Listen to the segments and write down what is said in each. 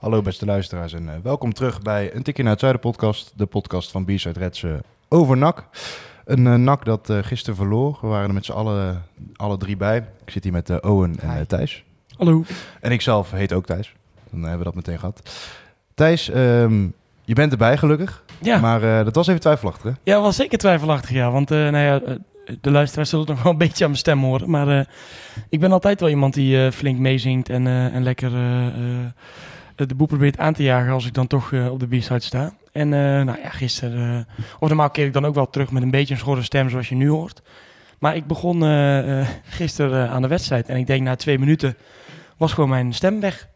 Hallo beste luisteraars en eh, welkom terug bij een tikje naar het zuiden podcast. De podcast van B-Side Reds eh, over NAC. Een eh, NAC dat eh, gisteren verloor. We waren er met z'n allen alle drie bij. Ik zit hier met Owen en Thijs. Hallo. En ik zelf heet ook Thijs. Dan hebben we dat meteen gehad. Thijs, ehm, je bent erbij gelukkig. Ja, Maar dat was even twijfelachtig hè? ja was zeker twijfelachtig, ja. Want nou ja, de luisteraars zullen het nog wel een beetje aan mijn stem horen. Maar ik ben altijd wel iemand die flink meezingt en, en lekker de boel probeert aan te jagen als ik dan toch eh, op de B-side sta. En eh, nou ja, gisteren, eh, of normaal keer ik dan ook wel terug met een beetje een schorre stem zoals je nu hoort. Maar ik begon eh, eh, gisteren eh, aan de wedstrijd en ik denk na twee minuten was gewoon mijn stem weg.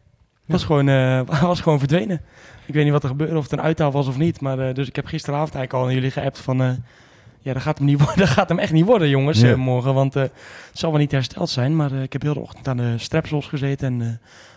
Was, gewoon, eh, was gewoon verdwenen. Ik weet niet wat er gebeurde, of het een uithaal was of niet. Maar, eh, dus ik heb gisteravond eigenlijk al aan jullie geappt van... eh, ja, dat gaat hem, niet worden, dat gaat hem echt niet worden, jongens, eh, morgen. Want eh, het zal wel niet hersteld zijn. Maar eh, ik heb heel de ochtend aan de strepsels gezeten en eh,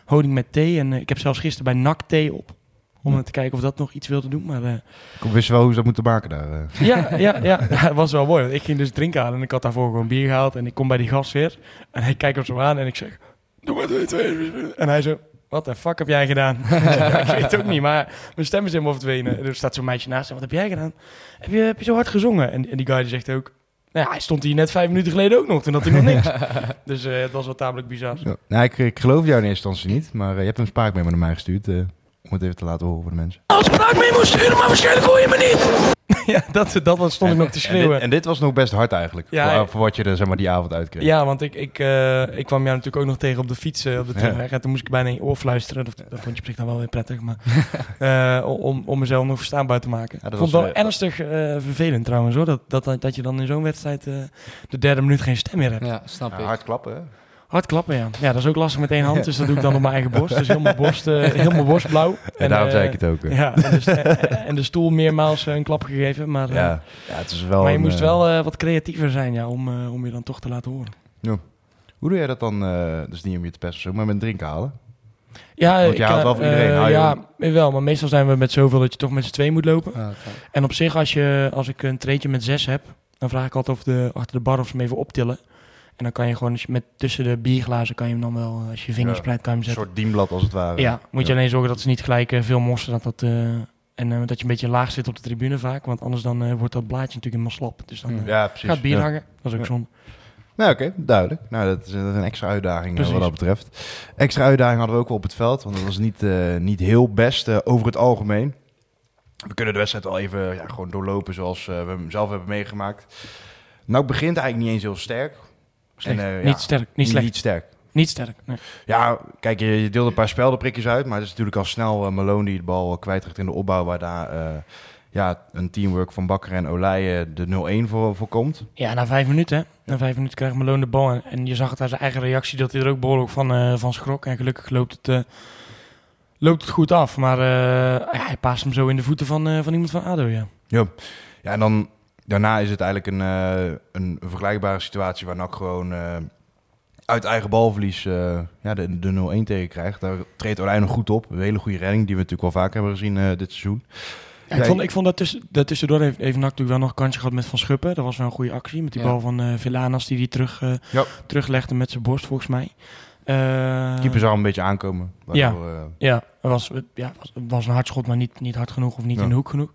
honing met thee. En eh, ik heb zelfs gisteren bij NAC thee op. Om Ja. te kijken of dat nog iets wilde doen. Maar eh, Ik wist wel hoe ze dat moeten maken daar. eh. ja, ja, ja, het was wel mooi. Want ik ging dus drinken halen en ik had daarvoor gewoon bier gehaald. En ik kom bij die gast weer. En hij kijkt hem zo aan en ik zeg... Doe maar twee, twee. En hij zo... Wat de fuck heb jij gedaan? Ik zeg, "Ja, ik weet het ook niet, maar mijn stem is helemaal verdwenen. En er staat zo'n meisje naast en wat heb jij gedaan? Heb je, heb je zo hard gezongen? En, en die guy die zegt ook... Nou ja, hij stond hier net vijf minuten geleden ook nog. Toen had hij nog niks. dus eh, het was wel tamelijk bizar. Ja. Nou, ik, ik geloof jou in eerste instantie niet. Maar eh, je hebt een spraakmemo naar mij gestuurd. eh, om het even te laten horen voor de mensen. ja, dat, dat stond ik nog te En dit, schreeuwen. en dit was nog best hard eigenlijk. Ja, voor, wat je er zeg maar, die avond uitkreeg. Ja, want ik, ik, eh, ik kwam jou natuurlijk ook nog tegen op de fiets eh, op de Ja. terugweg. En toen moest ik bijna in je oor fluisteren. Dat, dat vond je op zich dan wel weer prettig. Maar, eh, om, om mezelf nog verstaanbaar te maken. Ja, dat vond was, wel eh, ernstig vervelend trouwens hoor. Dat, dat, dat je dan in zo'n wedstrijd eh, de derde minuut geen stem meer hebt. Ja, snap Ja, ik. hard klappen, hè? Hard klappen, ja. Ja, dat is ook lastig met één hand. Dus dat doe ik dan op mijn eigen borst. Dus heel mijn borst, eh, heel mijn borst blauw. En daarom eh, zei ik het ook. hè. Ja, en de, st- en de stoel meermaals eh, een klap gegeven. Maar, eh, ja. ja, het is wel maar je een, moest eh, wel eh, wat creatiever zijn ja, om, eh, om je dan toch te laten horen. Hoe doe jij dat dan? eh dus niet om je te pesten, maar met drinken halen? Ja, Want je haalt eh, wel voor iedereen, eh, hou je ja, wel. Maar meestal zijn we met zoveel dat je toch met z'n twee moet lopen. Ja, oké. En op zich, als, je, als ik een treetje met zes heb, dan vraag ik altijd of de, achter de bar of ze hem even optillen. En dan kan je gewoon met, tussen de bierglazen, kan je hem dan wel, eh, als je vingers Ja, spreidt, kan je hem Een zetten. soort dienblad als het ware. Ja, moet je Ja. alleen zorgen dat ze niet gelijk eh, veel mossen. Dat dat, eh, en dat je een beetje laag zit op de tribune vaak. Want anders dan wordt dat blaadje natuurlijk helemaal slap. Dus dan eh, Ja, precies. gaat bier ja. hangen. Dat is ook zonde. Nou, oké, duidelijk. Nou, dat is, dat is een extra uitdaging Precies. wat dat betreft. Extra uitdaging hadden we ook wel op het veld, want dat was niet, niet heel best over het algemeen. We kunnen de wedstrijd wel even ja, gewoon doorlopen zoals we hem zelf hebben meegemaakt. Nou, begint eigenlijk niet eens heel sterk. Slecht. En, eh, ja, niet sterk, niet slecht. Niet sterk. Niet sterk. Nee. Ja, kijk, je, je deelde een paar speldenprikjes uit, maar het is natuurlijk al snel eh, Malone die de bal kwijtraakt in de opbouw, waar daar eh, ja, een teamwork van Bakker en Olij eh, de 0-1 voor, voor komt. Ja, na vijf minuten. Na vijf minuten krijgt Malone de bal. En, en je zag het aan zijn eigen reactie dat hij er ook behoorlijk van, van schrok. En gelukkig loopt het, loopt het goed af. Maar ja, hij paast hem zo in de voeten van, van iemand van ADO, ja. Ja, ja en dan daarna is het eigenlijk een, eh, een vergelijkbare situatie waar NAC gewoon eh, uit eigen balverlies eh, ja, de, de 0-1 tegen krijgt. Daar treedt Olij nog goed op. Een hele goede redding die we natuurlijk wel vaak hebben gezien eh, dit seizoen. Ja, ik Ja, vond, ik vond dat, tussen, dat tussendoor heeft, heeft NAC natuurlijk wel nog een kansje gehad met Van Schuppen. Dat was wel een goede actie. Met die Ja. bal van eh Villanas die hij terug, eh, Ja. teruglegde met zijn borst, volgens mij. Eh, Keeper zou een beetje aankomen. Waardoor, eh, Ja, het was, ja, was, een hard schot, maar niet, niet hard genoeg of niet Ja. in de hoek genoeg.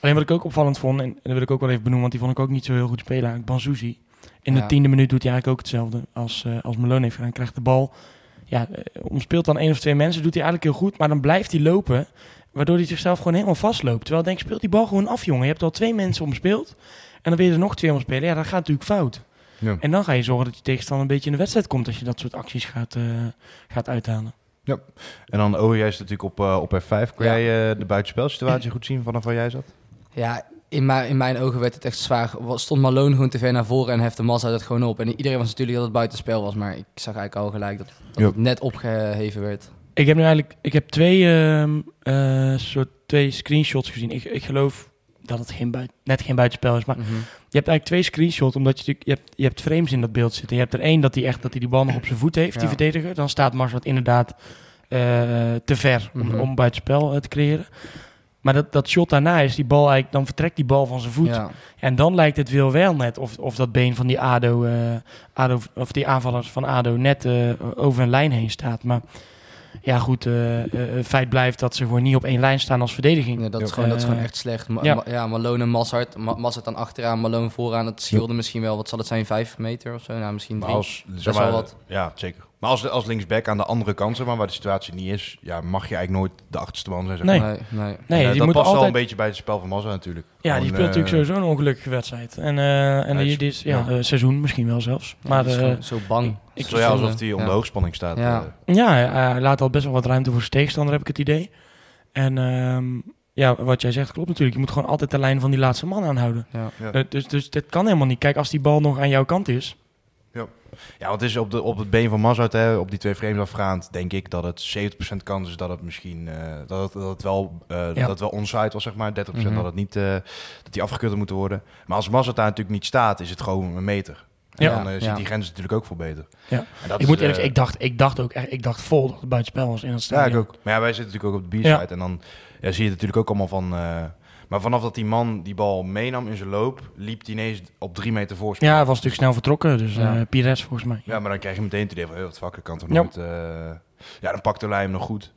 Alleen wat ik ook opvallend vond, en, dat wil ik ook wel even benoemen, want die vond ik ook niet zo heel goed spelen. eigenlijk, Banzuzi. In de Ja. tiende minuut doet hij eigenlijk ook hetzelfde als, eh als Malone heeft gedaan. Krijgt de bal, ja, eh, omspeelt dan één of twee mensen, doet hij eigenlijk heel goed. Maar dan blijft hij lopen, waardoor hij zichzelf gewoon helemaal vastloopt. Terwijl ik denk, speelt die bal gewoon af, jongen. Je hebt al twee mensen omspeeld en dan wil je er nog twee omspelen. Ja, dat gaat natuurlijk fout. ja. En dan ga je zorgen dat je tegenstander een beetje in de wedstrijd komt als je dat soort acties gaat, eh, gaat uithalen. En dan oh, jij is natuurlijk op, op F5. Kon Ja. jij eh, de buitenspelsituatie goed zien vanaf waar jij zat? Ja, in, mijn in mijn ogen werd het echt zwaar. Stond Malone gewoon te ver naar voren en hefte Massa het gewoon op. En iedereen was natuurlijk dat het buitenspel was, maar ik zag eigenlijk al gelijk dat, dat het net opgeheven werd. Ik heb nu eigenlijk ik heb twee, ehm, eh, soort twee screenshots gezien. Ik, ik geloof dat het geen buit, net geen buitenspel is. Maar Mhm. je hebt eigenlijk twee screenshots, omdat je, natuurlijk- je, hebt, je hebt frames in dat beeld zitten. Je hebt er één dat hij echt dat hij die bal nog op zijn voet heeft, die verdediger. Dan staat Marswat inderdaad eh, te ver om, Mhm. om buitenspel eh, te creëren. Maar dat, dat shot daarna is die bal eigenlijk, dan vertrekt die bal van zijn voet. Ja. En dan lijkt het wel wel net of, of dat been van die ADO, eh, ADO, of die aanvallers van ADO net eh, over een lijn heen staat. Maar ja, goed, eh, het feit blijft dat ze gewoon niet op één lijn staan als verdediging. Ja, dat, is gewoon, dat is gewoon echt slecht. Ma ja. Ma- ja, Malone en Massart. Ma Massart dan achteraan, Malone vooraan. Dat scheelde misschien wel, wat zal het zijn, vijf meter of zo? Nou, misschien Maar drie. als, zeg wel maar, wat. Ja, zeker. Maar als, als linksback aan de andere kant, zeg maar, waar de situatie niet is, ja, mag je eigenlijk nooit de achterste man zijn. Zeg Nee. maar. Nee, nee. Nee, En, eh, die dat moet past wel altijd... een beetje bij het spel van Massa natuurlijk. Ja, die speelt natuurlijk eh, sowieso een ongelukkige wedstrijd. En, eh en die, is- die is, ja, ja. eh, seizoen misschien wel zelfs. Ja, Maar die is eh, gewoon zo bang. ik- Zo ja, alsof hij onder Ja. hoogspanning staat. Ja. ja, hij, hij laat al best wel wat ruimte voor zijn tegenstander, heb ik het idee. En ehm, ja, wat jij zegt klopt natuurlijk. Je moet gewoon altijd de lijn van die laatste man aanhouden. Ja. Ja. Dus, dus dat kan helemaal niet. Kijk, als die bal nog aan jouw kant is. Ja, want het is op, de, op het been van Mazart, hè, op die twee frames afgaand, denk ik dat het 70% kans is dat het misschien, eh, dat, het, dat het wel, Ja. dat het wel onside was, zeg maar. 30% Mhm. dat het niet, eh, dat die afgekeurd moeten worden. Maar als Mazart daar natuurlijk niet staat, is het gewoon een meter. En Ja. dan ziet Ja. die grens natuurlijk ook veel beter. Ja. En dat ik moet eerlijk ik dacht, ik dacht ook echt, ik dacht vol dat het buitenspel was in het Ja, stadion. ik ook. Maar ja, wij zitten natuurlijk ook op de B-side. Ja. En dan ja, zie je het natuurlijk ook allemaal van... maar vanaf dat die man die bal meenam in zijn loop, liep hij ineens op drie meter voorsprong. Ja, hij was natuurlijk snel vertrokken. Dus Ja. eh Pires volgens mij. Ja, maar dan krijg je meteen het idee van, hey, wat vakker kan toch Ja. nooit... eh, ja, dan pakt de lijn hem nog goed.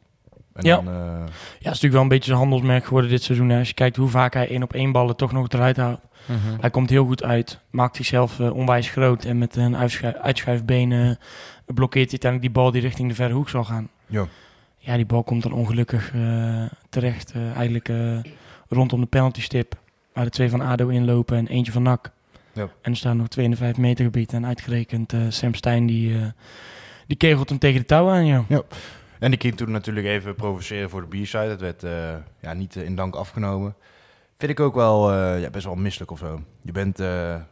En Ja. dan, eh, Ja, het is natuurlijk wel een beetje zijn handelsmerk geworden dit seizoen. Hè. Als je kijkt hoe vaak hij één op één ballen toch nog eruit haalt. Mhm. Hij komt heel goed uit. Maakt zichzelf onwijs groot. En met een uitschu- uitschuifbeen eh, blokkeert hij uiteindelijk die bal die richting de verre hoek zal gaan. Ja. Ja, die bal komt dan ongelukkig eh, terecht. eh, eigenlijk eh, rondom de penaltystip. Waar de twee van ADO inlopen en eentje van NAC. Ja. En er staan nog twee in de vijf meter gebied. En uitgerekend eh, Sam Stein die, eh, die kegelt hem tegen de touw aan. Ja. En die ging toen natuurlijk even provoceren voor de B-side. Dat werd eh, ja, niet in dank afgenomen. Vind ik ook wel ja, best wel misselijk of zo. Je bent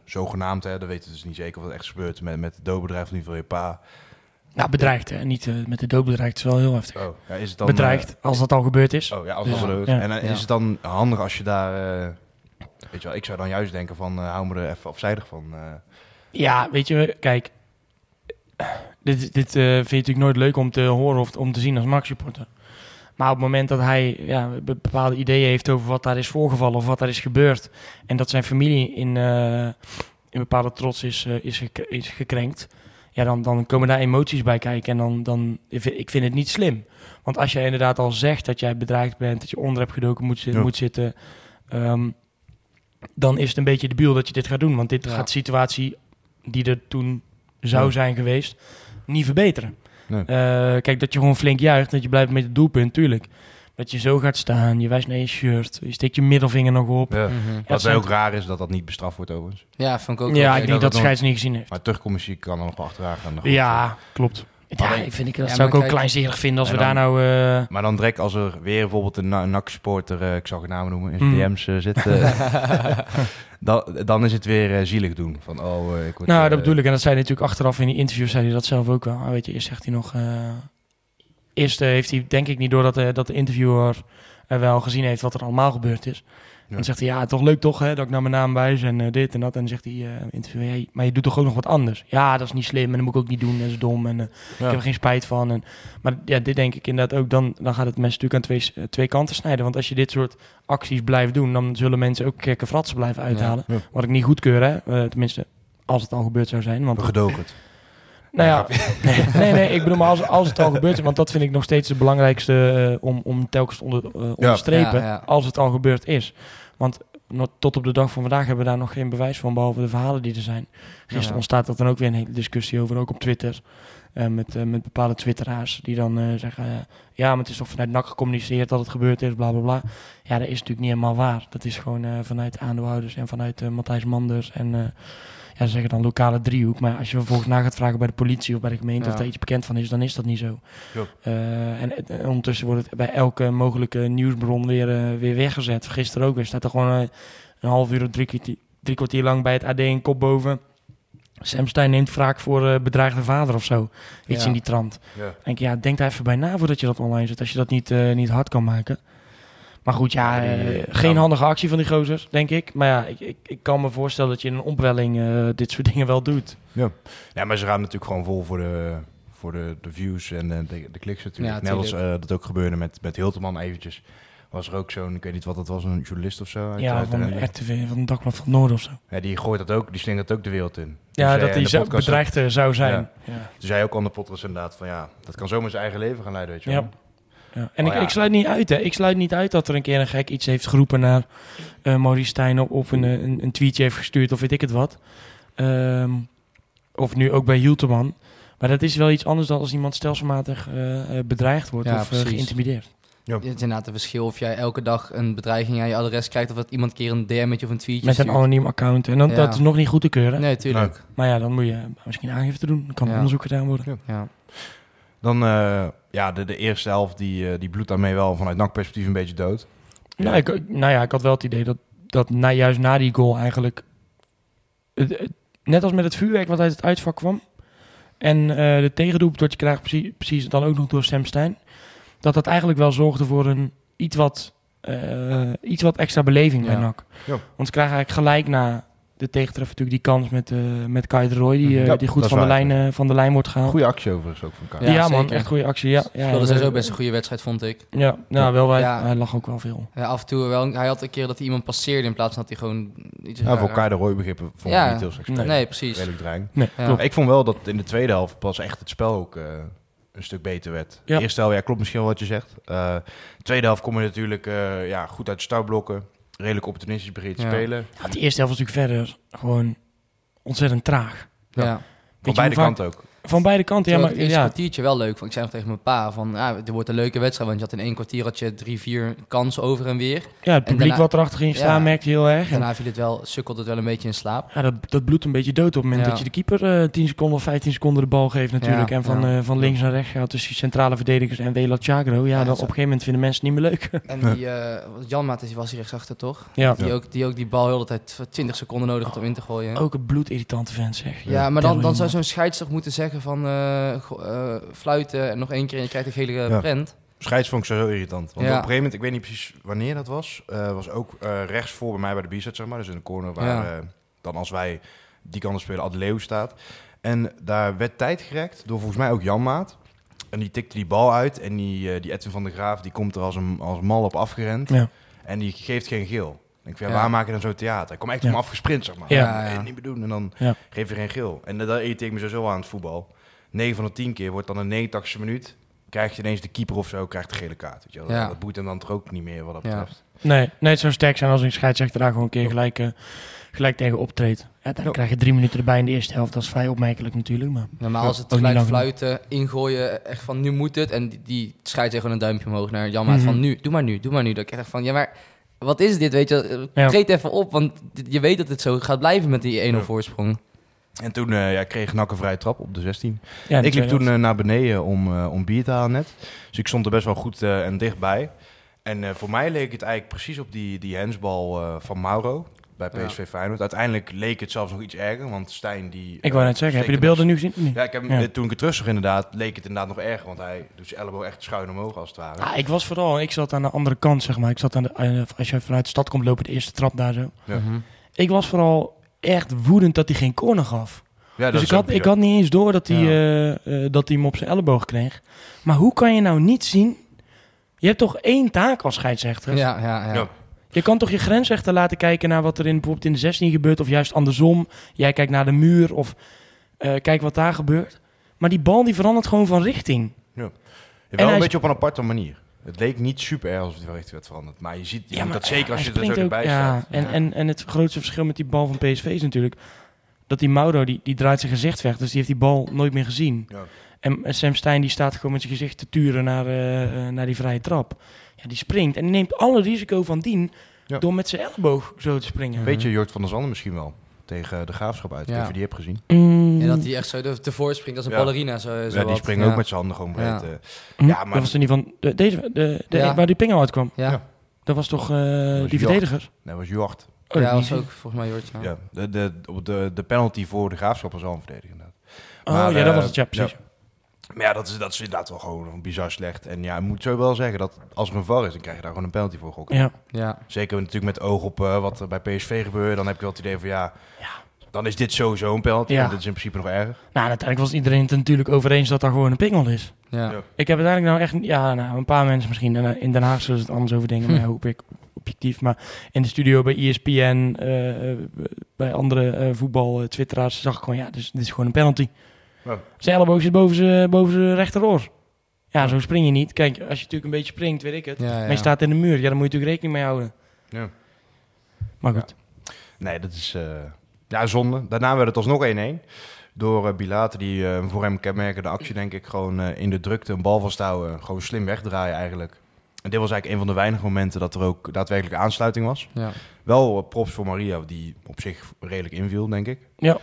zogenaamd, hè, dat weten we dus niet zeker of het echt is gebeurd met, met het doodbedrijf in ieder geval je pa. Ja, bedreigd. Hè. Niet eh, met de dood bedreigd. is wel heel heftig. Oh, ja, is het dan, bedreigd, als dat al gebeurd is. eh, oh ja, als Dus, dat gebeurt. ja. En eh, is het dan handig als je daar... eh, weet je wel, ik zou dan juist denken van, eh, hou me er even afzijdig van. eh. Ja, weet je, kijk. Dit, dit eh, vind je natuurlijk nooit leuk om te horen of om te zien als Max-supporter. Maar op het moment dat hij ja, be- bepaalde ideeën heeft over wat daar is voorgevallen of wat daar is gebeurd. En dat zijn familie in, eh, in bepaalde trots is, eh, is gekrenkt. Ja, dan, dan komen daar emoties bij kijken. En dan, dan, ik vind- het niet slim. Want als jij inderdaad al zegt dat jij bedreigd bent, dat je onder hebt gedoken moet, Ja. moet zitten. ehm, dan is het een beetje debiel dat je dit gaat doen. Want dit Ja. gaat de situatie die er toen zou Ja. zijn geweest, niet verbeteren. Nee. Eh, kijk, dat je gewoon flink juicht, dat je blijft met het doelpunt, tuurlijk. Dat je zo gaat staan, je wijst naar je shirt, je steekt je middelvinger nog op. Ja. Mhm. Wat zijn- ook raar is dat dat niet bestraft wordt overigens. Ja, vond ik ook Ja, ik denk dat dat de het scheids niet gezien heeft. Maar terugcommissie kan er nog achteraan gaan. Ja, klopt. Ja, ik vind ik, dat Ja, zou ik ook kijk- kleinzerig vinden als we daar nou... eh, Maar dan direct als er weer bijvoorbeeld een Na- NAC-supporter, eh, ik zal geen namen noemen, in zijn Mm. DM's eh, zit, eh, dan, dan is het weer zielig doen. Van, oh, ik word, nou, dat bedoel ik. En dat zei hij natuurlijk achteraf in die interview, zei hij dat zelf ook wel. Maar weet je, eerst zegt hij nog... eerst heeft hij, denk ik niet, doordat eh, dat de interviewer er wel gezien heeft wat er allemaal gebeurd is. Ja. Dan zegt hij, ja, toch leuk toch, hè, dat ik naar mijn naam wijs en eh, dit en dat. En dan zegt hij, eh interviewer, hey, maar je doet toch ook nog wat anders? Ja, dat is niet slim en dat moet ik ook niet doen, dat is dom en ik heb er geen spijt van. En, maar ja, dit denk ik inderdaad ook, dan, dan gaat het mes natuurlijk aan twee, twee kanten snijden. Want als je dit soort acties blijft doen, dan zullen mensen ook gekke fratsen blijven uithalen. Ja. Wat ik niet goedkeur, hè. Tenminste, als het al gebeurd zou zijn. Want, Gedogerd. Nou ja, nee, nee, nee, ik bedoel maar als, als het al gebeurd is, want dat vind ik nog steeds het belangrijkste eh, om, om telkens te onder, eh, onderstrepen, Ja, ja. als het al gebeurd is. Want tot op de dag van vandaag hebben we daar nog geen bewijs van, behalve de verhalen die er zijn. Gisteren Ja. ontstaat er dan ook weer een hele discussie over, ook op Twitter. eh, met, met bepaalde twitteraars die dan eh, zeggen... ja, maar het is toch vanuit NAC gecommuniceerd dat het gebeurd is, bla bla bla. Ja, dat is natuurlijk niet helemaal waar. Dat is gewoon eh, vanuit aandeelhouders en vanuit eh, Matthijs Manders en... eh, ja, ze zeggen dan lokale driehoek. Maar als je vervolgens na gaat vragen bij de politie of bij de gemeente Ja. of daar iets bekend van is, dan is dat niet zo. Eh, en, en ondertussen wordt het bij elke mogelijke nieuwsbron weer, eh, weer weggezet. Gisteren ook weer staat er gewoon eh, een half uur of drie kwartier, drie kwartier lang bij het AD een kop boven. Sam Stein neemt wraak voor eh, bedreigde vader of zo. Iets Ja. in die trant. Ja. Denk ja, denk daar even bij na voordat je dat online zet. Als je dat niet, eh, niet hard kan maken. Maar goed, ja, Ja, die- eh, geen ja. handige actie van die gozers, denk ik. Maar ja, ik, ik, ik kan me voorstellen dat je in een opwelling eh, dit soort dingen wel doet. Ja, maar ze gaan natuurlijk gewoon vol voor de, voor de, de views en eh, de, de kliks natuurlijk. Ja, Net als eh, dat ook gebeurde met, met Hilterman eventjes. Was er ook zo'n, ik weet niet wat dat was, een journalist of zo. Uit, ja, uit de van Rende. RTV, van het Dagblad van het Noorden of zo. Ja, die gooit dat ook, die slingert ook de wereld in. Ja, Dus, dat eh, hij de zo bedreigd eh, zou zijn. Ja. Ja. Toen zei ook aan de podcast inderdaad van ja, dat kan zomaar zijn eigen leven gaan leiden, weet je wel. Ja. En Oh ik, ja. ik sluit niet uit, hè. Ik sluit niet uit dat er een keer een gek iets heeft geroepen naar eh Maurice Stijn op, of een, eh, een, een tweetje heeft gestuurd of weet ik het wat. Ehm, of nu ook bij Hilterman. Maar dat is wel iets anders dan als iemand stelselmatig eh, bedreigd wordt Ja, of geïntimideerd. Het is inderdaad een verschil of jij elke dag een bedreiging aan je adres krijgt... of dat iemand een keer een DM'tje of een tweetje Met een anoniem account. En dan, Ja. dat is nog niet goed te keuren. Nee, tuurlijk. Maar ja, dan moet je misschien aangifte doen. Dan kan Ja. onderzoek gedaan worden. Ja. Dan, eh, ja, de, de eerste helft, die, eh, die bloedt daarmee wel vanuit NAC-perspectief een beetje dood. Nou, ik, nou ja, ik had wel het idee dat, dat na, juist na die goal eigenlijk... net als met het vuurwerk wat uit het uitvak kwam... en eh, de tegendoep dat je krijgt precies, precies dan ook nog door Sam Stein... dat dat eigenlijk wel zorgde voor een iets wat, iets wat extra beleving bij Ja. NAC. Ja. Want ze krijgen eigenlijk gelijk na de tegentreffer natuurlijk die kans met, eh met Kai de Roy... die, eh, Ja, die goed van de, lijn, eh, van de lijn wordt gehaald. Goede actie overigens ook van elkaar. Ja, Ja, man, echt goede actie. Ja, ja, Speelde sowieso eh, best een goede wedstrijd, vond ik. Ja, nou, wel, hij, Ja. hij lag ook wel veel. Ja, af en toe wel. Hij had een keer dat hij iemand passeerde in plaats van dat hij gewoon iets... Ja, voor Kai de Roy begrippen vond Ja. ik niet heel slecht. Nee. precies. Redelijk dreigend. Nee. Ik vond wel dat in de tweede helft pas echt het spel ook eh, een stuk beter werd. Ja. De eerste helft, ja, klopt misschien wel wat je zegt. Eh, de tweede helft kom je natuurlijk eh, ja, goed uit de startblokken. Redelijk opportunistisch begin te Ja. spelen. Ja, die eerste helft was natuurlijk verder gewoon ontzettend traag. Ja. Van beide kanten ook. Van beide kanten, ja. Ja, Maar, het eerste ja, kwartiertje wel leuk. Want ik zei nog tegen mijn pa van, ja, het wordt een leuke wedstrijd. Want je had in één kwartier had je drie, vier kansen over en weer. ja, het publiek daarna- wat erachter ging staan Ja. merkte je heel erg. En, Daarna viel het wel, sukkelde het wel een beetje in slaap. ja, dat, dat bloedt een beetje dood op het moment Ja. dat je de keeper eh 10 seconden of 15 seconden de bal geeft natuurlijk. Ja, en van, ja. eh, van links naar rechts gaat tussen centrale verdedigers en Wela Chagro. Ja, Ja, dan zo. op een gegeven moment vinden mensen het niet meer leuk. En die, eh Jan Maat die was hier rechtsachter, toch? ja. Die, ook, die ook die bal heel de tijd 20 seconden nodig had om in te gooien. Ook een bloedirritante vent zeg. Ja, maar dan, dan zou zo'n scheids toch moeten zeggen van eh, eh, fluiten en nog één keer en je krijgt een gele Ja. prent. Scheids vond ik zo irritant. Want Ja. op een gegeven moment, ik weet niet precies wanneer dat was, eh, was ook eh, rechts voor bij mij bij de b zeg maar. Dus in de corner waar Ja. eh, dan als wij die kanten spelen, Ad Leeuw staat. En daar werd tijd gerekt door volgens mij ook Jan Maat. En die tikte die bal uit en die, die Edwin van der Graaf die komt er als een als mal op afgerend. Ja. En die geeft geen geel. Ik vind, ja, waar maak je dan zo theater? Hij kwam echt Ja. om afgesprint, zeg maar. Ja. Nee, niet meer doen. En dan Ja. geef je geen geel. En dat irriteer ik me sowieso aan het voetbal. 9 van de 10 keer wordt dan een 89e minuut. Krijg je ineens de keeper of zo, krijgt de gele kaart. Weet je wel. Dat boeit hem dan toch ook niet meer wat dat betreft. Nee, nee, het zou sterk zijn als een scheidsrechter daar gewoon een keer gelijk, eh, gelijk tegen optreedt. Ja, dan krijg je drie minuten erbij in de eerste helft. Dat is vrij opmerkelijk natuurlijk. Maar Normaal als het gelijk lang fluiten, ingooien, echt van nu moet het. En die, die scheidt gewoon een duimpje omhoog naar Jan Mhm. van nu, doe maar nu, doe maar nu. Dat ik echt van, ja maar wat is dit, weet je? Ja. Treed even op, want je weet dat het zo gaat blijven met die 1-0 Ja. voorsprong. En toen eh, ja, kreeg Nak een vrije trap op de 16. ja, ik liep toen eh, naar beneden om, eh, om bier te halen net. Dus ik stond er best wel goed eh, en dichtbij. En eh, voor mij leek het eigenlijk precies op die, die hensbal eh, van Mauro bij Ja. PSV Feyenoord. Uiteindelijk leek het zelfs nog iets erger, want Stijn die... ik wou eh, net zeggen, heb je de beelden nu gezien? of niet? Ja, ik heb, hem- Ja. eh, toen ik het terug zag inderdaad, leek het inderdaad nog erger. Want hij doet zijn elleboog echt schuin omhoog als het ware. Ah, ik was vooral, ik zat aan de andere kant, zeg maar. Ik zat aan de, als je vanuit de stad komt lopen, de eerste trap daar zo. Ja. Mhm. Ik was vooral echt woedend dat hij geen corner gaf. Ja, dat dus ik had, ik had niet eens door dat hij, eh, eh, dat hij hem op zijn elleboog kreeg. Maar hoe kan je nou niet zien? Je hebt toch één taak als scheidsrechter? Ja, ja, ja. Je kan toch je grensrechter laten kijken naar wat er in, bijvoorbeeld in de 16 gebeurt, of juist andersom. Jij kijkt naar de muur of eh kijk wat daar gebeurt. Maar die bal die verandert gewoon van richting. Ja, En wel hij een beetje op een aparte manier. Het leek niet super erg alsof het wel echt werd veranderd. Maar je ziet je dat zeker als je er zo erbij ja, staat. En, Ja. En, en het grootste verschil met die bal van PSV is natuurlijk dat die Mauro die, die draait zijn gezicht weg, dus die heeft die bal nooit meer gezien. Ja. En en Sam Stein die staat gewoon met zijn gezicht te turen naar, eh, eh, naar die vrije trap. Ja, die springt en die neemt alle risico van dien Ja. door met zijn elleboog zo te springen. Weet je Jort van der Zanden misschien wel? Tegen de Graafschap uit. Ja. of je die hebt gezien. Mm, En dat hij echt zo de- tevoor springt als een Ja. ballerina. Zo, zo ja, die springen Ja. ook met zijn handen gewoon breed. Ja. eh. hm, ja, maar- Dat was er niet van... De, deze, de, de, Ja. Waar die pingel uitkwam. Ja. Ja. Dat was toch eh, was die Jort. verdediger? Nee, dat was Jort. dat ja, was ook volgens mij Jortje. Ja, de, de, op de, de penalty voor de graafschap was wel een verdediger. inderdaad. Oh, Maar, ja, dat eh, was het, ja, precies. Maar ja, dat is, dat is inderdaad wel gewoon bizar slecht. En ja, ik moet zo wel zeggen dat als er een VAR is, dan krijg je daar gewoon een penalty voor gokken. Ja. Ja, Zeker natuurlijk met oog op eh, wat er bij PSV gebeurde. Dan heb je wel het idee van ja, dan is dit sowieso een penalty. Ja. En dit is in principe nog erger. Nou, uiteindelijk was iedereen het natuurlijk over eens dat daar gewoon een pingel is. ja. Ja. Ik heb uiteindelijk nou echt, ja, nou, een paar mensen misschien. En, In Den Haag zullen ze het anders over denken, Hm. maar hoop ik objectief. Maar in de studio bij ESPN, eh, eh, bij andere eh, voetbal, eh, twitteraars, zag ik gewoon, ja, dus, dit is gewoon een penalty. Ja. Zijn elleboog zit boven zijn boven zijn rechteroor. Ja, zo spring je niet. Kijk, als je natuurlijk een beetje springt, weet ik het. Ja, ja. Maar je staat in de muur, ja, dan moet je natuurlijk rekening mee houden. Ja. Maar goed. Nee, dat is eh, ja, zonde. Daarna werd het alsnog 1-1. Door uh, Bilate, die eh, voor hem kenmerkende actie, denk ik, gewoon in de drukte een bal vasthouden. Gewoon slim wegdraaien eigenlijk. En dit was eigenlijk een van de weinige momenten dat er ook daadwerkelijk aansluiting was. Ja. Wel props voor Maria, die op zich redelijk inviel, denk ik. Ja.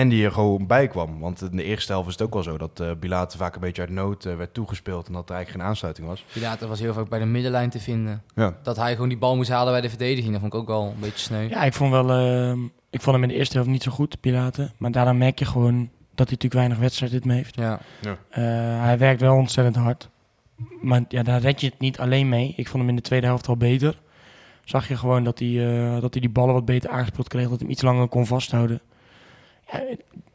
En die er gewoon bij kwam. Want in de eerste helft is het ook wel zo dat eh Bilate vaak een beetje uit nood eh, werd toegespeeld. En dat er eigenlijk geen aansluiting was. Pilater was heel vaak bij de middenlijn te vinden. Ja. Dat hij gewoon die bal moest halen bij de verdediging. Dat vond ik ook wel een beetje sneu. Ja, ik vond, wel, eh, ik vond hem in de eerste helft niet zo goed, Pilaten. Maar daarna merk je gewoon dat hij natuurlijk weinig wedstrijdritme heeft. Ja. Eh, hij werkt wel ontzettend hard. Maar ja, daar red je het niet alleen mee. Ik vond hem in de tweede helft al beter. Zag je gewoon dat hij, eh, dat hij die ballen wat beter aangespeeld kreeg. Dat hij hem iets langer kon vasthouden. Ja,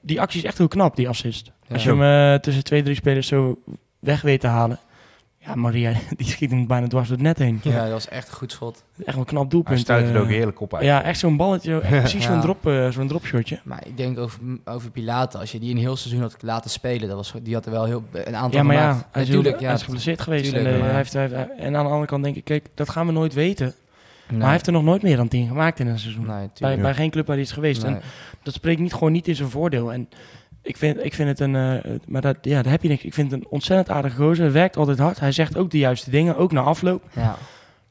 die actie is echt heel knap, die assist. Als je Ja. hem eh, tussen twee, drie spelers zo weg weet te halen. Ja, Maria, die schiet hem bijna dwars door het net heen. ja, dat was echt een goed schot. Echt een knap Hij doelpunt. stuitte er eh. ook heerlijk op uit. Ja, echt zo'n balletje. echt precies Ja. zo'n drop, eh, zo'n dropshotje. Maar ik denk over, over Pilaten, als je die een heel seizoen had laten spelen, dat was, die had er wel heel, een aantal Ja, maar ja, gemaakt. hij is, Natuurlijk, ja. hij is geblesseerd geweest. tuurlijk, en, maar- hij heeft, hij heeft- en aan de andere kant denk ik, kijk, dat gaan we nooit weten. Nee. Maar hij heeft er nog nooit meer dan 10 gemaakt in een seizoen. Nee, bij, bij geen club waar hij is geweest. Nee. En dat spreekt niet gewoon niet in zijn voordeel. En ik vind, ik vind het een. eh, maar dat, ja, daar heb je niks. Ik vind het een ontzettend aardige gozer. Hij werkt altijd hard. Hij zegt ook de juiste dingen, ook na afloop. Ja.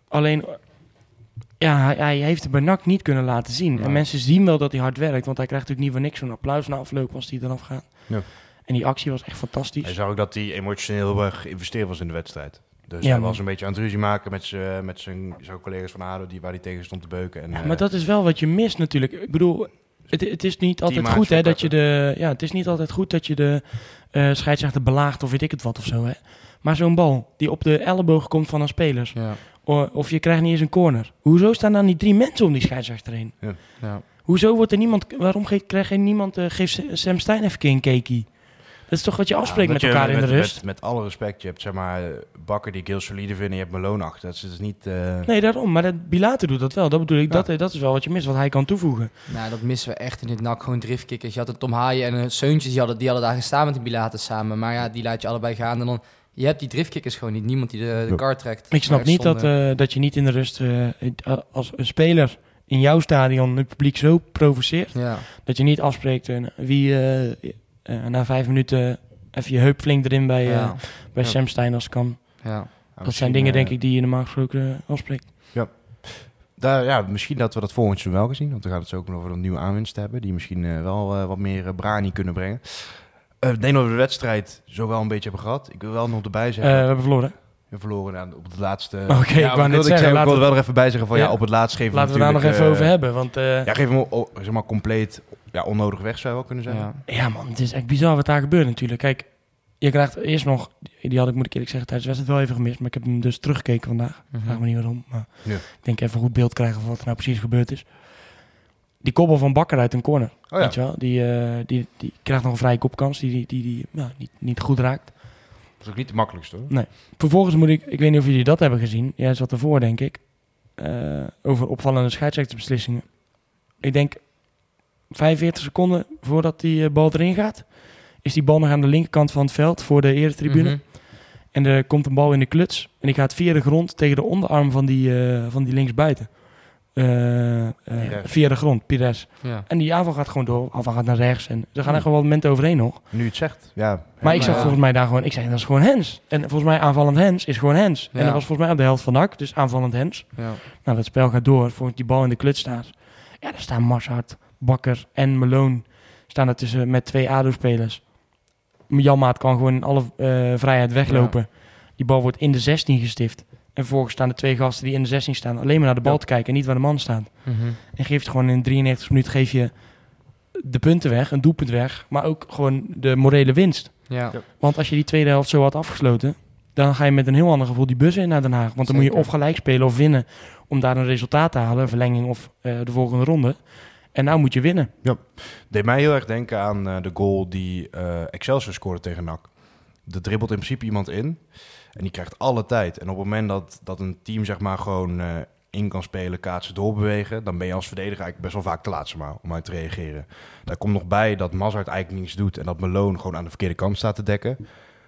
Alleen, ja, hij, hij heeft het bij NAC niet kunnen laten zien. En mensen zien wel dat hij hard werkt. Want hij krijgt natuurlijk niet voor niks zo'n applaus na afloop als hij eraf gaat. Ja. En die actie was echt fantastisch. Hij zag ook dat hij emotioneel heel erg geïnvesteerd was in de wedstrijd. Dus Ja, hij was een beetje aan het ruzie maken met zijn met zijn zijn collega's van ADO die, waar hij tegen stond te beuken. En, Ja, eh, maar dat is wel wat je mist natuurlijk. Ik bedoel, het, het is niet altijd goed hè, dat je de, ja, het is niet altijd goed dat je de eh scheidsrechter belaagt of weet ik het wat of zo. Hè. Maar zo'n bal die op de elleboog komt van een speler, Ja. of je krijgt niet eens een corner. Hoezo staan dan die drie mensen om die scheidsrechter heen? Ja. Hoezo wordt er niemand, waarom ge- krijgt geen niemand, eh, geeft Sam Stein even een keer een cakeie? Dat is toch wat je afspreekt Ja, met elkaar in de rust? Met, met alle respect, je hebt zeg maar Bakker die ik heel solide vind en je hebt Malone achter. Dat is dus niet... eh, Nee, daarom. Maar dat, Bilater doet dat wel. Dat bedoel ik. Ja. Dat, dat is wel wat je mist, wat hij kan toevoegen. Nou, dat missen we echt in dit nak. Gewoon driftkickers. Je had een Tom Haaien en een Seuntjes, die hadden, die hadden daar gestaan met de Bilaten samen. Maar ja, die laat je allebei gaan. En dan, je hebt die driftkickers gewoon niet. Niemand die de, de kar trekt. Ik snap niet dat, eh, dat je niet in de rust eh, als een speler in jouw stadion het publiek zo provoceert. Ja, Dat je niet afspreekt eh, wie eh, eh, na vijf minuten even je heup flink erin bij, eh, ja, bij Ja. Sam Stein als kan. ja. dat zijn dingen, eh, denk ik, die je normaal gesproken eh, afspreekt. Daar, ja, misschien dat we dat volgend seizoen wel gezien. Want dan gaat het zo ook nog over een nieuwe aanwinst hebben. Die misschien eh, wel eh, wat meer uh, brani kunnen brengen. Eh, ik denk dat we de wedstrijd zo wel een beetje hebben gehad. Ik wil wel nog erbij Eh, zeggen. we hebben verloren. we verloren aan- op het laatste... Oké, ik wou ja, net wilde- zeggen, ik wilde we- wel er even bij zeggen van ja, Ja. op het laatst geven Laten we daar nog even eh, over hebben. Want eh, Ja, geef hem o- zeg maar compleet ja, onnodig weg zou je wel kunnen zeggen. ja. Ja, man, het is echt bizar wat daar gebeurt natuurlijk. Kijk, je krijgt eerst nog, die had ik moet ik eerlijk zeggen tijdens de wedstrijd wel even gemist, maar ik heb hem dus teruggekeken vandaag. Mhm. Vraag me niet waarom, maar Ja. ik denk even een goed beeld krijgen van wat er nou precies gebeurd is. Die koppel van Bakker uit een corner, Oh ja. weet je wel, die, eh, die, die krijgt nog een vrije kopkans die die, die, die ja, niet, niet goed raakt. Dat is ook niet de makkelijkste hoor. Vervolgens moet ik, ik weet niet of jullie dat hebben gezien, jij zat ervoor denk ik, eh, over opvallende scheidsrechtersbeslissingen. Ik denk 45 seconden voordat die eh, bal erin gaat, is die bal nog aan de linkerkant van het veld voor de eretribune. Mhm. En er komt een bal in de kluts. En die gaat via de grond tegen de onderarm van die, eh, van die linksbuiten. Eh, eh, Pires. via de grond, Pires. Ja. En die aanval gaat gewoon door. Aanval gaat naar rechts. En er gaan Hmm. echt wel wat momenten overheen nog. Nu je het zegt, ja. Maar ik zag ja. volgens mij daar gewoon... Ik zei, dat is gewoon Hens. En volgens mij aanvallend Hens is gewoon Hens. En dat was volgens mij op de helft van NAC. Dus aanvallend Hens. Ja. Nou, dat spel gaat door. Voor die bal in de kluts staat. Ja, daar staan Marshart, Bakker en Malone. Staan er tussen met twee ADO-spelers. Janmaat kan gewoon in alle eh, vrijheid weglopen. Die bal wordt in de 16 gestift. En vervolgens staan de twee gasten die in de 16 staan alleen maar naar de bal Ja. te kijken en niet waar de man staat. Mhm. En geeft gewoon in 93 minuten geef je de punten weg, een doelpunt weg, maar ook gewoon de morele winst. Ja. Ja. Want als je die tweede helft zo had afgesloten, dan ga je met een heel ander gevoel die bus in naar Den Haag. Want dan moet je of gelijk spelen of winnen om daar een resultaat te halen, verlenging of eh, de volgende ronde. En nou moet je winnen. Deed mij heel erg denken aan eh, de goal die eh, Excelsior scoorde tegen NAC. Er dribbelt in principe iemand in en die krijgt alle tijd. En op het moment dat, dat een team zeg maar gewoon eh, in kan spelen, kaatsen, doorbewegen... dan ben je als verdediger eigenlijk best wel vaak te laat om uit te reageren. Daar komt nog bij dat Mazart eigenlijk niets doet... en dat Meloon gewoon aan de verkeerde kant staat te dekken.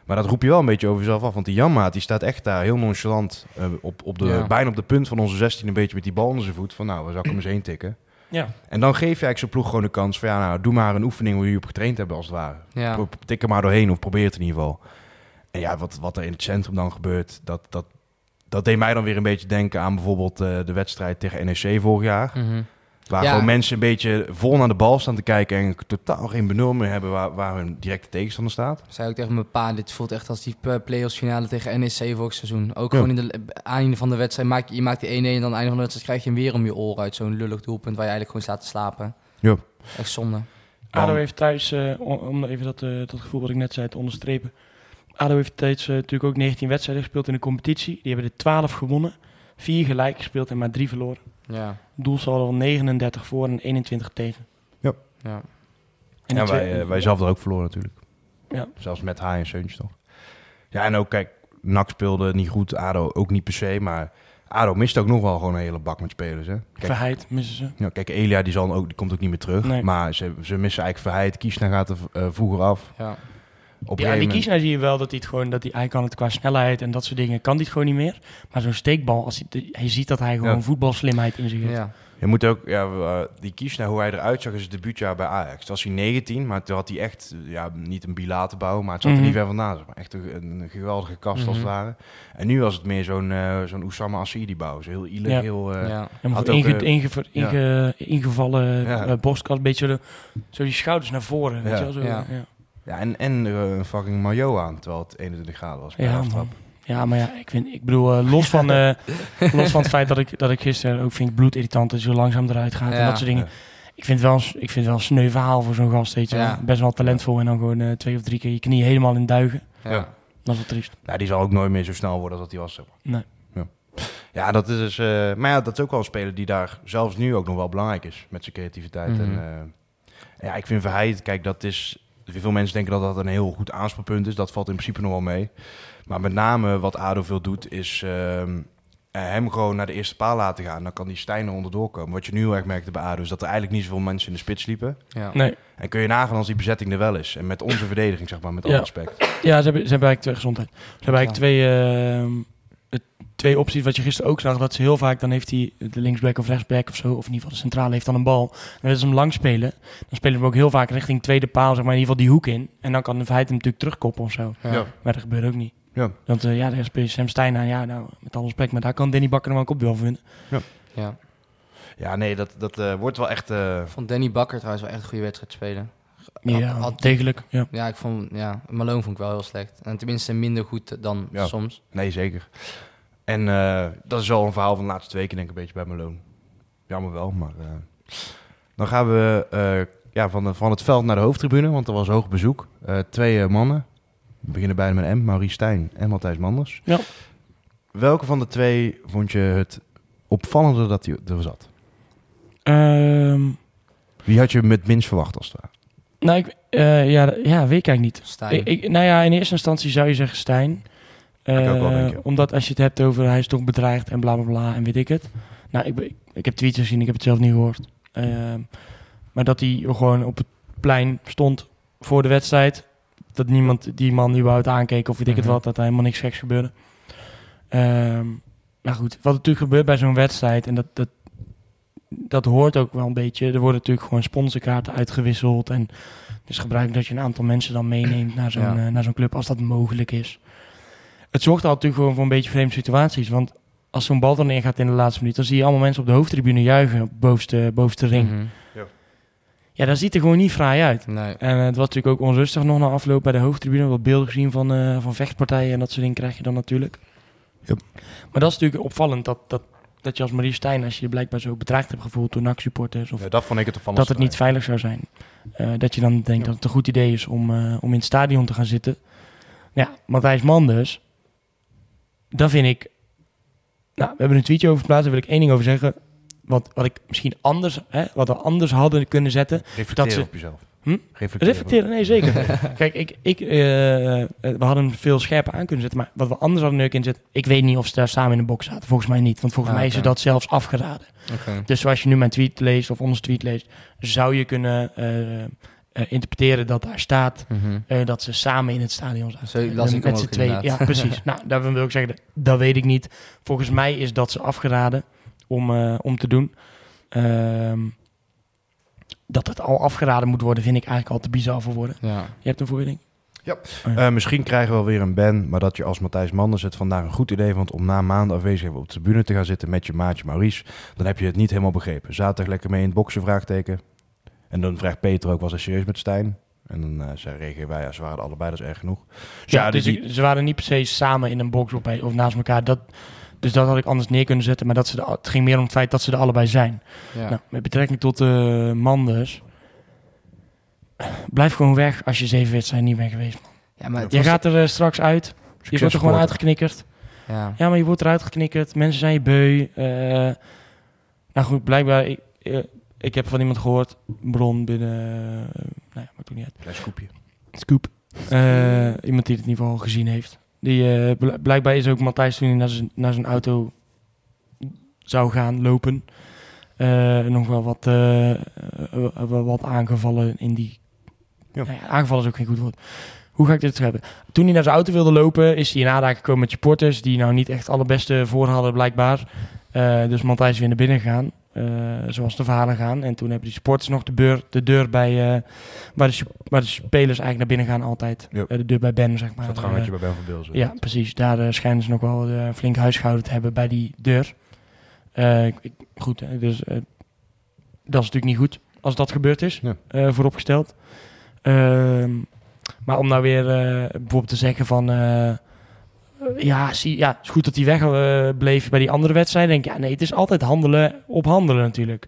Maar dat roep je wel een beetje over jezelf af. Want die Janmaat die staat echt daar heel nonchalant... op, op de, Ja. bijna op de punt van onze 16 een beetje met die bal onder zijn voet. Van nou, waar zou ik hem eens heen tikken? Ja. En dan geef je eigenlijk zo'n ploeg gewoon de kans van... ja, nou, doe maar een oefening waar je op getraind hebben als het ware. Ja. Tik er maar doorheen of probeer het in ieder geval. En ja, wat, wat er in het centrum dan gebeurt... dat, dat, dat deed mij dan weer een beetje denken aan bijvoorbeeld eh, de wedstrijd tegen NEC vorig jaar. Mhm. Waar Ja. gewoon mensen een beetje vol naar de bal staan te kijken... en totaal geen benul meer hebben waar, waar hun directe tegenstander staat. Zei ook tegen mijn pa, dit voelt echt als die eh, play-offs finale tegen NEC vorig seizoen. Ook Ja. gewoon in de einde van de wedstrijd, maak je, je maakt die 1-1 en dan aan het einde van de wedstrijd krijg je hem weer om je oren uit zo'n lullig doelpunt waar je eigenlijk gewoon staat te slapen. Ja. Echt zonde. ADO heeft thuis, eh, om, even dat, eh, dat gevoel wat ik net zei te onderstrepen. ADO heeft thuis eh, natuurlijk ook 19 wedstrijden gespeeld in de competitie. Die hebben er 12 gewonnen, 4 gelijk gespeeld en maar 3 verloren. Ja. Doelsaldo van 39 voor en 21 tegen. ja. En Ja, twee- wij, eh, wij zelf er ook verloren natuurlijk. Ja. Zelfs met Haai en Seuntje toch. Ja, en ook kijk, NAC speelde niet goed, ADO ook niet per se, maar ADO mist ook nog wel gewoon een hele bak met spelers. Hè? Kijk, Verheid missen ze. ja, kijk Elia die, zal ook, die komt ook niet meer terug, Nee. maar ze, ze missen eigenlijk Verheid. Kiesna gaat er eh, vroeger af. ja. Op Ja, die kiesnaar zie je wel dat hij het gewoon, dat hij, hij kan het qua snelheid en dat soort dingen, kan hij het gewoon niet meer. Maar zo'n steekbal, als hij, hij ziet dat hij gewoon Ja. voetbalslimheid in zich heeft. ja. Je moet ook, ja, uh, die Kiesna, hoe hij eruit zag in zijn debuutjaar bij Ajax. Toen was hij 19, maar toen had hij echt, ja, niet een bilatenbouw, maar het zat Mhm. er niet ver vandaan. zeg maar. Echt een, een geweldige kast als het Mhm. ware. En nu was het meer zo'n uh, zo'n Oussama Assidi bouw. Zo heel Ja. heel... Uh, ja. Had ook, inge, eh, inge, inge, ingevallen Ja. eh, borstkas, een beetje zo, de- zo die schouders naar voren. Weet Ja. je wel, zo, Ja. Ja. En, en uh, een fucking maillot aan, terwijl het 21 graden was. bij Ja, de aftrap. man. Ja, maar ja, ik, vind, ik bedoel, uh, los, van, uh, los van het feit dat ik, dat ik gisteren ook vind bloedirritant dat hij zo langzaam eruit gaat en Ja. dat soort dingen. Ja. Ik vind wel, een- ik vind wel een sneu verhaal voor zo'n gast, weet je wel. Ja. Best wel talentvol en dan gewoon uh, twee of drie keer je knie helemaal in duigen. Ja. Dat is wel triest. Nou, die zal ook nooit meer zo snel worden als dat hij was. zeg maar. Nee. Ja. ja, dat is dus... eh, maar ja, dat is ook wel een speler die daar zelfs nu ook nog wel belangrijk is. Met zijn creativiteit. Mhm. En, eh, ja, ik vind Verheid, kijk, dat is... Veel mensen denken dat dat een heel goed aanspeelpunt is. Dat valt in principe nog wel mee. Maar met name wat ADO veel doet, is ehm, eh, hem gewoon naar de eerste paal laten gaan. Dan kan die Stijn er onderdoor komen. Wat je nu heel erg merkte bij ADO, is dat er eigenlijk niet zoveel mensen in de spits liepen. Ja. Nee. En kun je nagaan als die bezetting er wel is. En met onze verdediging, zeg maar, met alle Ja. respect. Ja, ze hebben, ze hebben eigenlijk twee gezondheid. Ze hebben eigenlijk twee, ehm, twee opties. Wat je gisteren ook zag, dat ze heel vaak, dan heeft hij de linksback of rechtsback of zo, of in ieder geval de centrale heeft dan een bal. En willen ze hem lang spelen. Dan spelen ze hem ook heel vaak richting tweede paal, zeg maar in ieder geval die hoek in. En dan kan de feit hem natuurlijk terugkoppen of zo. Ja. Ja. Maar dat gebeurt ook niet. Ja. Want eh, ja, daar speel Sam Stein aan. Ja, nou, met alle respect, maar daar kan Danny Bakker nog wel een kopduel voor winnen. Ja. Ja, nee, dat, dat eh, wordt wel echt... eh, Ik vond Danny Bakker trouwens wel echt een goede wedstrijd spelen. Ja, Had- had- degelijk. Ja. Ja, ik vond, ja, Malone vond ik wel heel slecht. En tenminste minder goed dan Ja. soms. Nee, zeker. En eh, dat is wel een verhaal van de laatste twee keer, denk ik, een beetje bij Malone. Jammer wel, maar... eh, dan gaan we eh, ja, van, de, van het veld naar de hoofdtribune, want er was hoog bezoek. Eh, twee mannen, we beginnen beide met M, Maurice Stijn en Matthijs Manders. Ja. Welke van de twee vond je het opvallender dat hij er zat? Ehm, Wie had je met minst verwacht als het ware? nou, ik, eh, ja, ja, weet ik eigenlijk niet. Stijn. Ik, ik, nou ja, in eerste instantie zou je zeggen Stijn. Eh, omdat als je het hebt over hij is toch bedreigd en bla bla bla en weet ik het. Nou, ik, ik, ik heb tweets gezien, ik heb het zelf niet gehoord. Ehm, maar dat hij gewoon op het plein stond voor de wedstrijd. Dat niemand die man überhaupt aankeek of weet ik het Mhm. wat. Dat er helemaal niks geks gebeurde. Ehm, maar goed, wat natuurlijk gebeurt bij zo'n wedstrijd. En dat, dat, dat hoort ook wel een beetje. Er worden natuurlijk gewoon sponsorkaarten uitgewisseld. En het is gebruikelijk dat je een aantal mensen dan meeneemt naar zo'n Ja. eh, naar zo'n club als dat mogelijk is. Het zorgt al natuurlijk gewoon voor een beetje vreemde situaties. Want als zo'n bal dan ingaat in de laatste minuut, dan zie je allemaal mensen op de hoofdtribune juichen op bovenste, bovenste ring. Mhm. Ja, dat ziet er gewoon niet fraai uit. Nee. En eh, het was natuurlijk ook onrustig nog na afloop bij de hoofdtribune. Wat beelden gezien van, eh, van vechtpartijen en dat soort dingen krijg je dan natuurlijk. Yep. Maar dat is natuurlijk opvallend dat, dat, dat je als Marie Stijn, als je je blijkbaar zo bedreigd hebt gevoeld door NAC-supporters, of Ja, dat vond ik het ervan. dat het niet veilig zou zijn. Eh, dat je dan denkt dat het een goed idee is om, eh, om in het stadion te gaan zitten. Ja, Matthijs Manders, daar vind ik... Nou, we hebben een tweetje over geplaatst, daar wil ik één ding over zeggen. Wat, wat ik misschien anders, hè, wat we anders hadden kunnen zetten. Reflecteren dat ze- op jezelf. Hm? Reflecteren. Reflecteren, nee, zeker. Kijk, ik, ik, eh, eh, we hadden hem veel scherper aan kunnen zetten. Maar wat we anders hadden kunnen zetten... Ik weet niet of ze daar samen in de box zaten. Volgens mij niet. Want volgens Ah, mij is ze dat zelfs afgeraden. Oké. Dus zoals je nu mijn tweet leest of onze tweet leest... zou je kunnen eh, interpreteren dat daar staat... Mhm. eh, dat ze samen in het stadion zaten. Zo las ik Met z'n tweeën. inderdaad. Ja, precies. nou, daarvan wil ik zeggen, dat, dat weet ik niet. Volgens mij is dat ze afgeraden om, eh, om te doen. Ehm, dat het al afgeraden moet worden, vind ik eigenlijk al te bizar voor worden. Ja. Je hebt een voording? Eh, misschien krijgen we wel weer een ban, maar dat je als Matthijs Manders het vandaag een goed idee vond om na maanden afwezig op de tribune te gaan zitten met je maatje Maurice, dan heb je het niet helemaal begrepen. Zaterdag lekker mee in het boksen, vraagteken. En dan vraagt Peter ook, was hij serieus met Stijn? En dan eh zei reageren wij, ja, ze waren allebei, dat is erg genoeg. Dus Ja, ja, dus die, ze waren niet per se samen in een box of, bij- of naast elkaar. Dat, dus dat had ik anders neer kunnen zetten. Maar dat ze de, het ging meer om het feit dat ze er allebei zijn. Ja. Nou, met betrekking tot de Manders. Blijf gewoon weg als je zeven wedstrijden niet bent geweest. Man. ja, maar Je was- gaat er eh, straks uit. Je wordt er gewoon uitgeknikkerd. Ja. Ja, maar je wordt eruit geknikkerd. Mensen zijn je beu. Eh, nou goed, blijkbaar... Ik, ik heb van iemand gehoord, een bron binnen... eh, nou ja, maakt ook niet uit. Klein scoopje. Scoop. Eh, iemand die het in ieder geval gezien heeft. Die, eh, bl- blijkbaar is ook Matthijs toen hij naar zijn, naar zijn auto zou gaan lopen. nog wel wat, wat aangevallen in die... Ja. Nou ja, aangevallen is ook geen goed woord. Hoe ga ik dit schrijven? Toen hij naar zijn auto wilde lopen, is hij in aanraking gekomen met supporters... die nou niet echt allerbeste voor hadden, blijkbaar. Dus Matthijs is weer naar binnen gegaan. Eh, zoals de verhalen gaan. En toen hebben die supporters nog de, beur, de deur bij... eh, waar, de, waar de spelers eigenlijk naar binnen gaan altijd. Eh, de deur bij Ben, zeg maar. Dat gangetje bij Ben van Beelzen. ja, precies. Daar schijnen ze nog wel flink huisgehouden te hebben bij die deur. Ik- goed, dus dat is natuurlijk niet goed als dat gebeurd is, Ja. vooropgesteld. Ehm, maar om nou weer bijvoorbeeld te zeggen van... eh, eh, ja, zie, ja, het is goed dat hij wegbleef bleef bij die andere wedstrijd. denk ik, ja, nee, het is altijd handelen op handelen natuurlijk.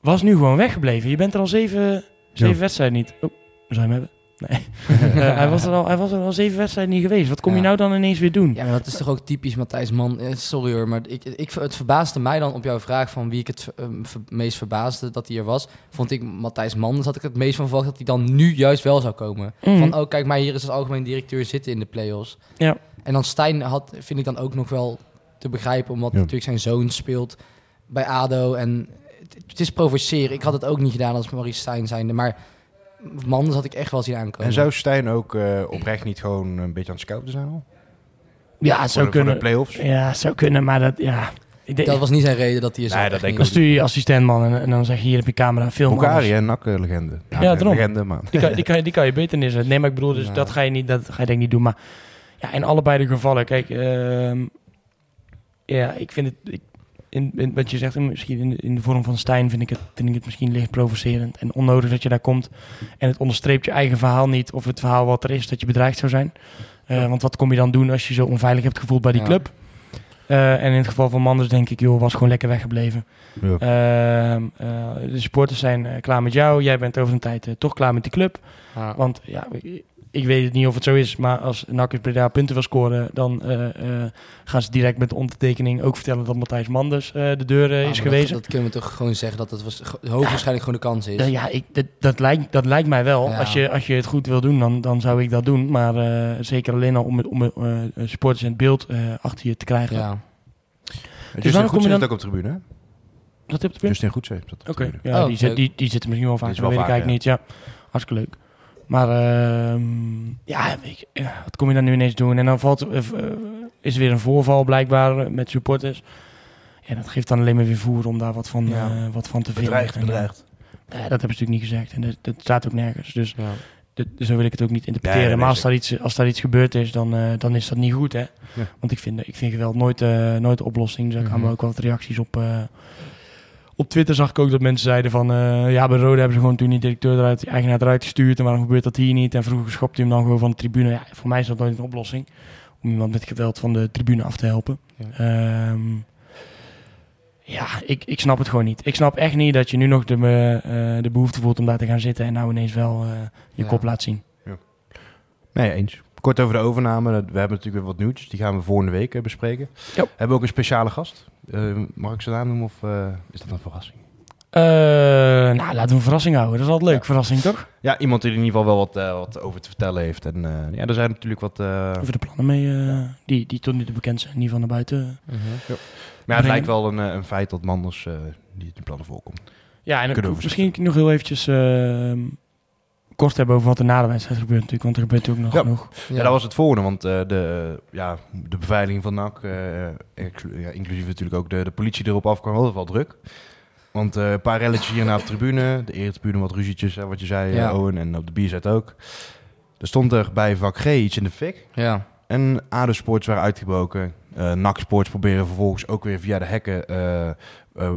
Was nu gewoon weggebleven. Je bent er al zeven, zeven Ja. wedstrijden niet. Oh, zou je hem hebben? Nee. Eh, hij, was er al, hij was er al zeven wedstrijden niet geweest. Wat kom je nou dan ineens weer doen? Ja, maar dat is toch ook typisch Matthijs Man. Eh, Sorry hoor, maar ik, ik, het verbaasde mij dan op jouw vraag van wie ik het eh, ver- meest verbaasde dat hij er was. Vond ik Matthijs Manders had ik het meest van verwacht dat hij dan nu juist wel zou komen. Mhm. Van, oh kijk, maar hier is als algemeen directeur zitten in de play-offs. Ja. En dan Stijn had, vind ik dan ook nog wel te begrijpen, omdat Ja. natuurlijk zijn zoon speelt bij ADO. En het, het is provoceren. Ik had het ook niet gedaan als Maurice Stijn zijnde, maar Manders had ik echt wel zien aankomen. En zou Stijn ook eh, oprecht niet gewoon een beetje aan het scouten zijn al? Ja, het zou Voor de- voor de kunnen. play-offs? Ja, zou kunnen, maar dat, ja. Ik denk, Dat was niet zijn reden dat hij is. Nee, dat denk ik dan stuur je je assistent man en, en dan zeg je hier heb je camera, film Bukari, alles. hè? NAC-legende. Ja, daarom. Legende, man. Die kan, die, kan, je- die kan je beter neerzetten. Nee, maar ik bedoel, dus Ja. dat ga je niet, dat ga je denk ik niet doen. Maar ja, in allebei de gevallen, kijk, ehm, ja, ik vind het, ik, in, in, wat je zegt, misschien in, de- in de vorm van Stijn vind ik, het, vind ik het misschien licht provocerend en onnodig dat je daar komt. En het onderstreept je eigen verhaal niet, of het verhaal wat er is, dat je bedreigd zou zijn. Eh, Want wat kom je dan doen als je zo onveilig hebt gevoeld bij die Ja. club? Eh, en in het geval van Manders denk ik, joh, was gewoon lekker weggebleven. Ja. Ehm, eh, de supporters zijn klaar met jou. Jij bent over een tijd toch klaar met die club. Want ja, ik- weet het niet of het zo is, maar als NAC Breda punten wil scoren, dan eh, eh, gaan ze direct met de ondertekening ook vertellen dat Matthijs Manders eh, de deur Ah, is gewezen. Dat, dat kunnen we toch gewoon zeggen dat het was, hoogwaarschijnlijk gewoon de kans is. Ja, ik, dat, dat, lijkt, dat lijkt mij wel. Ja. Als, je, als je het goed wil doen, dan, dan zou ik dat doen. Maar eh, zeker alleen al om, het- om eh, supporters in het beeld eh, achter je te krijgen. ja. Justin waarom kom je dan- zit ook op de tribune, hè? Wat heb je Justin Goedzee zit Oké, ja, Oh, die, zit, leuk. die, die zitten misschien wel vaak, dat weet ik eigenlijk niet. Ja, hartstikke leuk. Maar ehm, ja, ja, wat kom je dan nu ineens doen? En dan valt, eh, eh, is er weer een voorval blijkbaar met supporters. Ja, dat geeft dan alleen maar weer voer om daar wat van, Ja. eh, wat van te Bedreigd, vinden. En, bedreigd. ja, dat hebben ze natuurlijk niet gezegd en dat, dat staat ook nergens. Dus dat- zo wil ik het ook niet interpreteren. Nee, maar als daar, iets, als daar iets gebeurd is, dan, dan is dat niet goed, hè? Want ik vind, ik vind geweld nooit, nooit de oplossing. Dus daar kwamen Mhm. ook wel wat reacties op. eh, op Twitter zag ik ook dat mensen zeiden van... eh, ja, bij Rode hebben ze gewoon toen die directeur eruit, die eigenaar eruit gestuurd. En waarom gebeurt dat hier niet? En vroeger schopte hij hem dan gewoon van de tribune. Ja, voor mij is dat nooit een oplossing. om iemand met geweld van de tribune af te helpen. Ja. Ehm, ja, ik, ik snap het gewoon niet. Ik snap echt niet dat je nu nog de, eh, de behoefte voelt om daar te gaan zitten en nou ineens wel eh, je Ja. kop laat zien. Nee, eens. Kort over de overname. We hebben natuurlijk weer wat nieuwtjes. Die gaan we volgende week eh, bespreken. Jo. Hebben we ook een speciale gast. Eh, mag ik zijn naam noemen of eh, is dat een verrassing? Eh, nou, laten we een verrassing houden. Dat is altijd leuk, Ja. verrassing toch? Ja, iemand die er in ieder geval wel wat, eh, wat over te vertellen heeft. En eh, ja, er zijn natuurlijk wat... eh, Over de plannen mee, eh, die, die tot nu toe bekend zijn, niet van naar buiten. Mhm. maar ja, het brengen. lijkt wel een, een feit dat Manders eh niet in de plannen voorkomt. Ja, en Kunnen we misschien nog heel eventjes ehm, kort hebben over wat er na de wedstrijd gebeurt natuurlijk. Want er gebeurt ook nog Ja. genoeg. Ja. dat was het volgende, want eh, de, eh, ja, de beveiliging van NAC, eh, exclu- ja, inclusief natuurlijk ook de, de politie erop afkwam, hadden wel druk. Want eh, een paar relletjes hier naar de tribune, de eretribune wat ruzietjes, hè, wat je zei, Ja. eh, Owen, en op de bierzet ook. Er stond er bij vak G iets in de fik. Ja. En ADO Sports waren uitgebroken. Eh NAC Sports proberen vervolgens ook weer via de hekken eh, eh,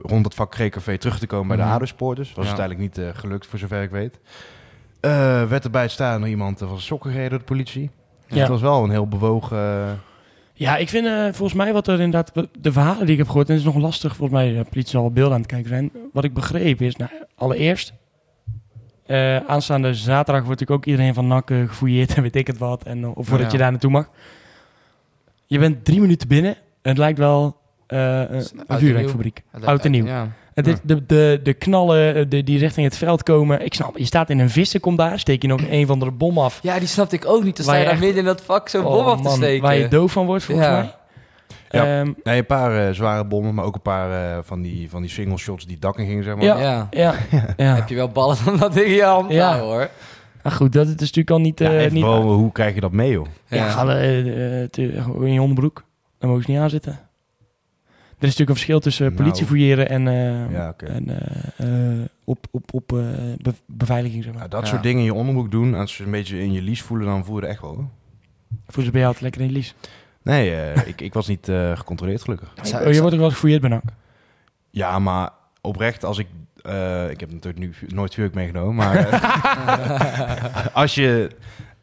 rond het vak G-café terug te komen bij Mhm. de ADO Sporters. Was Ja. uiteindelijk niet eh, gelukt, voor zover ik weet. Eh, werd erbij staan door iemand van sokken gereden door de politie. Dus Ja. het was wel een heel bewogen... eh, Ja, ik vind eh, volgens mij wat er inderdaad... De verhalen die ik heb gehoord, en het is nog lastig, volgens mij de politie zal wel beelden aan het kijken zijn. Wat ik begreep is, nou, allereerst... eh, aanstaande zaterdag wordt natuurlijk ook iedereen van NAC eh, gefouilleerd en weet ik het wat. En, of voordat Ja. je daar naartoe mag. Je bent drie minuten binnen. En het lijkt wel eh, een- vuurwerkfabriek. nieuw. Oud en nieuw. Ja. Het is de, de, de knallen eh, de, die richting het veld komen. Ik snap, je staat in een vissenkom daar. Steek je nog een van de bom af. ja, die snapte ik ook niet. Dan sta je je daar echt- midden in dat vak zo'n Oh, bom af te man, steken. Waar je doof van wordt, volgens Ja. mij. Ja. Ehm, nee, een paar eh, zware bommen, maar ook een paar eh, van, die, van die single shots die het dak in gingen, zeg maar. Ja. ja. ja, ja. Heb je wel ballen om dat ding in je hand Ja. hoor. Maar goed, dat is natuurlijk al niet... Ja, niet vooral, hoe krijg je dat mee, joh? ja, gewoon in je onderbroek. Dan mogen ze niet aanzitten. Er is natuurlijk een verschil tussen Nou. politie fouilleren en, eh, Ja, en eh, eh, op, op, op eh, be- beveiliging, zeg maar. Ja, dat Ja. soort dingen in je onderbroek doen, als ze een beetje in je lies voelen, dan voel je het echt wel. hoor. Voel ze bij jou altijd lekker in je lies. Nee, ik, ik was niet eh, gecontroleerd, gelukkig. Zou- Oh, je wordt ook wel gefouilleerd bij. Ja, maar oprecht, als ik... eh, ik heb natuurlijk nu nooit vuurwerk meegenomen, maar... als je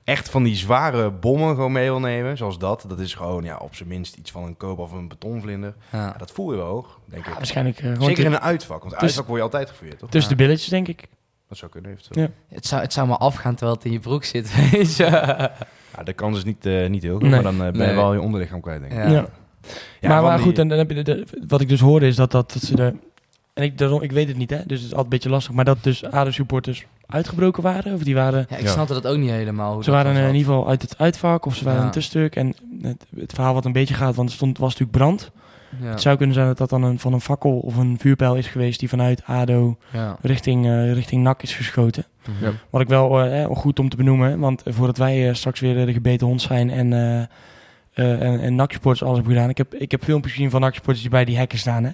echt van die zware bommen gewoon mee wil nemen, zoals dat, dat is gewoon ja, op zijn minst iets van een koop of een betonvlinder. Ja. Ja, dat voel je wel hoog, denk Ja, ik. waarschijnlijk eh, Zeker in een uitvak, want Dus- uitvak word je altijd gefouilleerd, toch? tussen de billetjes, denk ik. Dat zou kunnen, eventueel. Ja. Het, zou, het zou maar afgaan terwijl het in je broek zit, weet je. Ja, de kans is niet, eh, niet heel groot, Nee. maar dan eh, ben je Nee. wel je onderlichaam kwijt, denk ik. Ja. Ja. Ja, maar, maar die- goed, en dan heb je de, de- wat ik dus hoorde is dat, dat, dat ze de... En ik, daarom, ik weet het niet, hè, dus het is altijd een beetje lastig. Maar dat dus ADO-supporters uitgebroken waren, of die waren... Ja, ik Ja. snapte dat ook niet helemaal. Hoe Ze waren in ieder geval uit het uitvak of ze waren Ja. een tusstuk. En het, het verhaal wat een beetje gaat, want er stond, was natuurlijk brand. Ja. Het zou kunnen zijn dat dat dan een, van een fakkel of een vuurpijl is geweest die vanuit ADO Ja. richting, eh, richting NAC is geschoten. Mhm. Ja. Wat ik wel eh, eh, goed om te benoemen, want voordat wij straks weer de gebeten hond zijn en, eh eh en, en NAC-supporters alles hebben gedaan. Ik heb, ik heb filmpjes gezien van NAC-supporters die bij die hekken staan. Hè.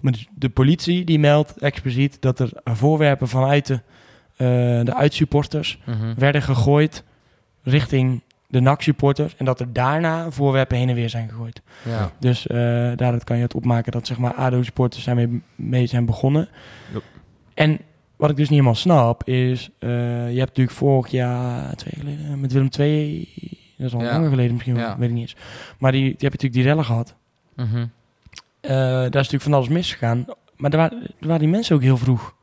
Maar de, de politie die meldt expliciet dat er voorwerpen vanuit de, de uitsupporters Mhm. werden gegooid richting de NAC-supporters. En dat er daarna voorwerpen heen en weer zijn gegooid. Ja. Dus eh daaruit kan je het opmaken dat zeg maar ADO-supporters zijn mee, mee zijn begonnen. Yep. En wat ik dus niet helemaal snap is... eh, je hebt natuurlijk vorig jaar, twee jaar geleden, met Willem II... Dat is al Ja. langer geleden misschien, Ja. weet ik niet eens. Maar die, die heb je natuurlijk die rellen gehad. Mhm. Eh, daar is natuurlijk van alles misgegaan. Maar er waren, er waren die mensen ook heel vroeg.